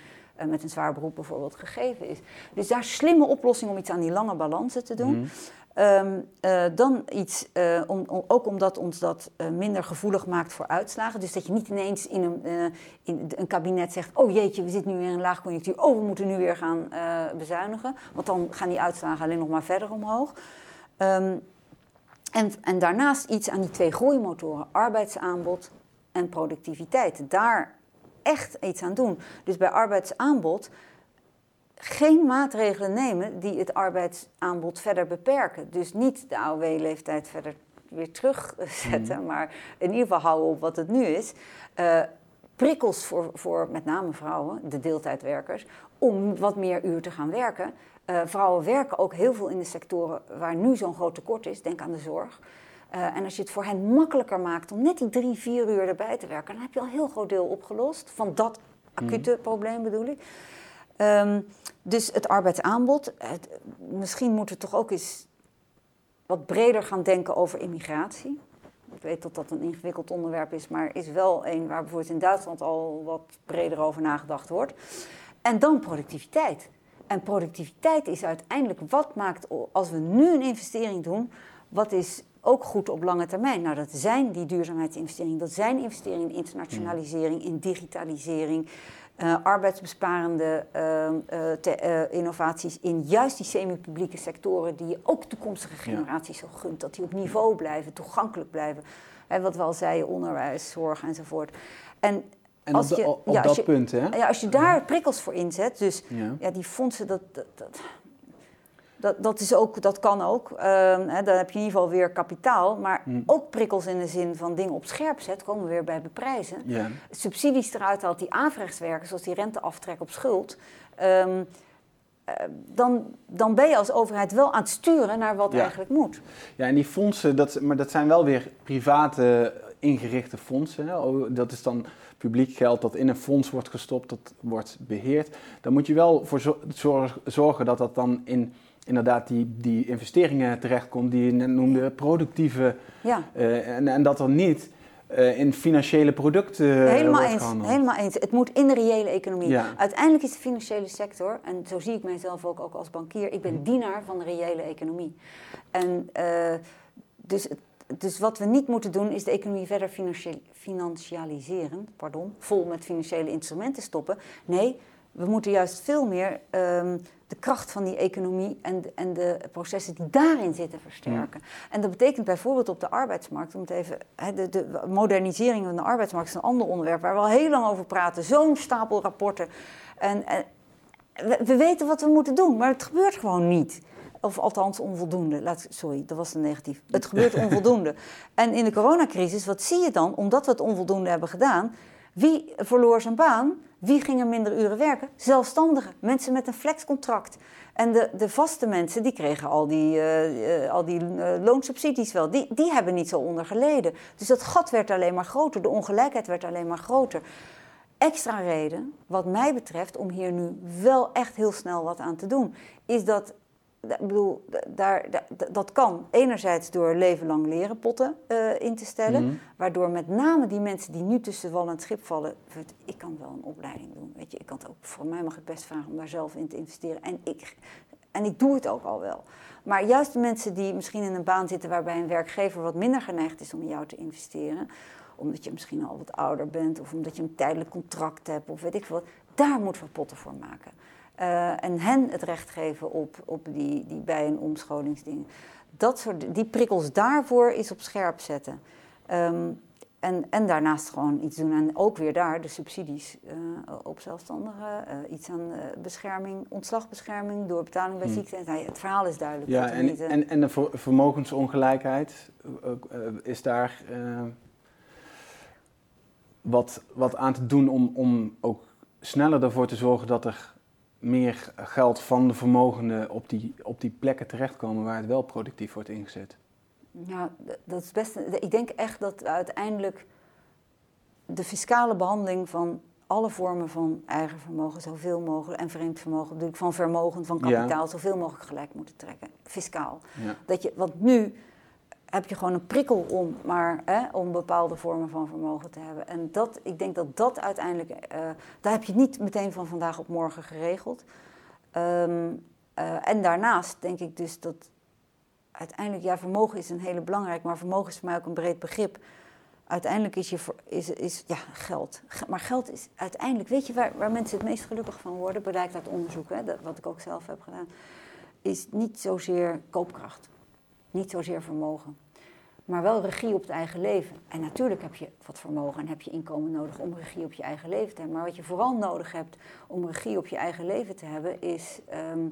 met een zwaar beroep bijvoorbeeld gegeven is. Dus daar slimme oplossingen om iets aan die lange balansen te doen. Mhm. Um, uh, dan iets, uh, om, om, ook omdat ons dat uh, minder gevoelig maakt voor uitslagen. Dus dat je niet ineens in een, in een kabinet zegt: Oh jeetje, we zitten nu weer in een laagconjunctuur. Oh, we moeten nu weer gaan bezuinigen. Want dan gaan die uitslagen alleen nog maar verder omhoog. Um, en, en daarnaast iets aan die twee groeimotoren: arbeidsaanbod en productiviteit. Daar echt iets aan doen. Dus bij arbeidsaanbod geen maatregelen nemen die het arbeidsaanbod verder beperken. Dus niet de AOW-leeftijd verder weer terugzetten, mm. maar in ieder geval houden op wat het nu is. Uh, prikkels voor, voor met name vrouwen, de deeltijdwerkers, om wat meer uur te gaan werken. Uh, vrouwen werken ook heel veel in de sectoren waar nu zo'n groot tekort is. Denk aan de zorg. Uh, en als je het voor hen makkelijker maakt om net die drie, vier uur erbij te werken, dan heb je al een heel groot deel opgelost. Van dat acute mm. probleem bedoel ik. Um, dus het arbeidsaanbod. Het, misschien moeten we toch ook eens wat breder gaan denken over immigratie. Ik weet dat dat een ingewikkeld onderwerp is, maar is wel een waar bijvoorbeeld in Duitsland al wat breder over nagedacht wordt. En dan productiviteit. En productiviteit is uiteindelijk wat maakt, als we nu een investering doen, wat is ook goed op lange termijn. Nou, dat zijn die duurzaamheidsinvesteringen, dat zijn investeringen in internationalisering, in digitalisering, uh, arbeidsbesparende uh, innovaties in juist die semi-publieke sectoren die je ook toekomstige generaties zo gunt, dat die op niveau blijven, toegankelijk blijven. Hè, wat we al zeiden, onderwijs, zorg enzovoort. En en als op, je, op ja, dat je, punt, hè? Ja, als je daar prikkels voor inzet, dus ja, die fondsen, dat, dat, dat, dat, dat, is ook, dat kan ook. Uh, hè, dan heb je in ieder geval weer kapitaal. Maar hm. ook prikkels in de zin van dingen op scherp zet, komen we weer bij beprijzen. Subsidies eruit haalt die aanvrechtswerken, zoals die renteaftrek op schuld. Um, dan, dan ben je als overheid wel aan het sturen naar wat eigenlijk moet. Ja, en die fondsen, dat, maar dat zijn wel weer private ingerichte fondsen. Hè? Oh, dat is dan publiek geld dat in een fonds wordt gestopt, dat wordt beheerd. Dan moet je wel voor zorgen dat dat dan in inderdaad die, die investeringen terechtkomt die je net noemde, productieve. Ja. Uh, en, en dat er niet uh, in financiële producten uh, helemaal eens, Helemaal eens. Het moet in de reële economie. Ja. Uiteindelijk is de financiële sector, en zo zie ik mijzelf ook, ook als bankier, ik ben mhm. dienaar van de reële economie. En dus, dus wat we niet moeten doen is de economie verder financialiseren, pardon, vol met financiële instrumenten stoppen. Nee, we moeten juist veel meer um, de kracht van die economie en de, en de processen die daarin zitten versterken. En dat betekent bijvoorbeeld op de arbeidsmarkt, om het even, de, de, modernisering van de arbeidsmarkt is een ander onderwerp waar we al heel lang over praten. Zo'n stapel rapporten. En, en we, we, weten wat we moeten doen, maar het gebeurt gewoon niet. Of althans onvoldoende. Laat, sorry, dat was een negatief. Het gebeurt onvoldoende. En in de coronacrisis, wat zie je dan? Omdat we het onvoldoende hebben gedaan, wie verloor zijn baan? Wie ging er minder uren werken? Zelfstandigen, mensen met een flexcontract. En de, de vaste mensen, die kregen al die, uh, al die uh, loonsubsidies wel. Die, die hebben niet zo onder geleden. Dus dat gat werd alleen maar groter. De ongelijkheid werd alleen maar groter. Extra reden, wat mij betreft, om hier nu wel echt heel snel wat aan te doen, is dat ik bedoel, daar, dat kan enerzijds door leven lang leren potten uh, in te stellen. Mhm. Waardoor met name die mensen die nu tussen wal en het schip vallen. Ik kan wel een opleiding doen. Weet je, ik kan het ook, voor mij mag ik best vragen om daar zelf in te investeren. En ik, en ik doe het ook al wel. Maar juist de mensen die misschien in een baan zitten waarbij een werkgever wat minder geneigd is om in jou te investeren. Omdat je misschien al wat ouder bent of omdat je een tijdelijk contract hebt of weet ik veel. Daar moeten we potten voor maken. Uh, en hen het recht geven op, op die, die bij- en omscholingsdingen. Dat soort, die prikkels daarvoor is op scherp zetten. Um, en, en daarnaast gewoon iets doen. En ook weer daar de subsidies uh, op zelfstandigen. Uh, iets aan bescherming, ontslagbescherming, doorbetaling bij hmm. ziekte. En, het verhaal is duidelijk. Ja, en, niet, en, en de vermogensongelijkheid is daar wat, wat aan te doen om, om ook sneller ervoor te zorgen dat er meer geld van de vermogenden op die, op die plekken terechtkomen waar het wel productief wordt ingezet? Ja, dat is best. Ik denk echt dat uiteindelijk de fiscale behandeling van alle vormen van eigen vermogen, zoveel mogelijk, en vreemd vermogen, bedoel ik van vermogen, van kapitaal, zoveel mogelijk gelijk moeten trekken, fiscaal. Ja. Dat je, want nu heb je gewoon een prikkel om, maar, hè, om bepaalde vormen van vermogen te hebben. En dat, ik denk dat dat uiteindelijk, uh, daar heb je niet meteen van vandaag op morgen geregeld. Um, uh, en daarnaast denk ik dus dat uiteindelijk, ja, vermogen is een hele belangrijk, maar vermogen is voor mij ook een breed begrip. Uiteindelijk is, je, is, is ja, geld. Maar geld is uiteindelijk, weet je waar, waar mensen het meest gelukkig van worden, blijkt uit onderzoek, hè, dat, wat ik ook zelf heb gedaan, is niet zozeer koopkracht. Niet zozeer vermogen. Maar wel regie op het eigen leven. En natuurlijk heb je wat vermogen en heb je inkomen nodig om regie op je eigen leven te hebben. Maar wat je vooral nodig hebt om regie op je eigen leven te hebben, is ehm,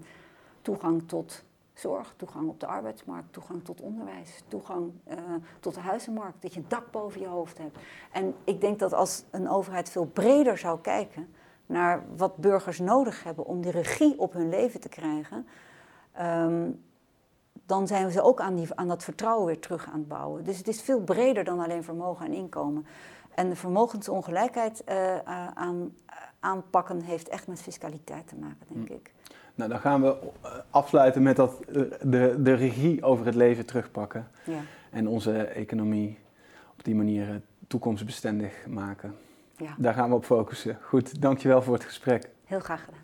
toegang tot zorg, toegang op de arbeidsmarkt, toegang tot onderwijs, toegang uh, tot de huizenmarkt, dat je een dak boven je hoofd hebt. En ik denk dat als een overheid veel breder zou kijken, naar wat burgers nodig hebben om die regie op hun leven te krijgen, ehm, dan zijn ze ook aan, die, aan dat vertrouwen weer terug aan het bouwen. Dus het is veel breder dan alleen vermogen en inkomen. En de vermogensongelijkheid uh, aan, aanpakken heeft echt met fiscaliteit te maken, denk hm. ik. Nou, dan gaan we afsluiten met dat, de, de regie over het leven terugpakken. Ja. En onze economie op die manier toekomstbestendig maken. Ja. Daar gaan we op focussen. Goed, dankjewel voor het gesprek. Heel graag gedaan.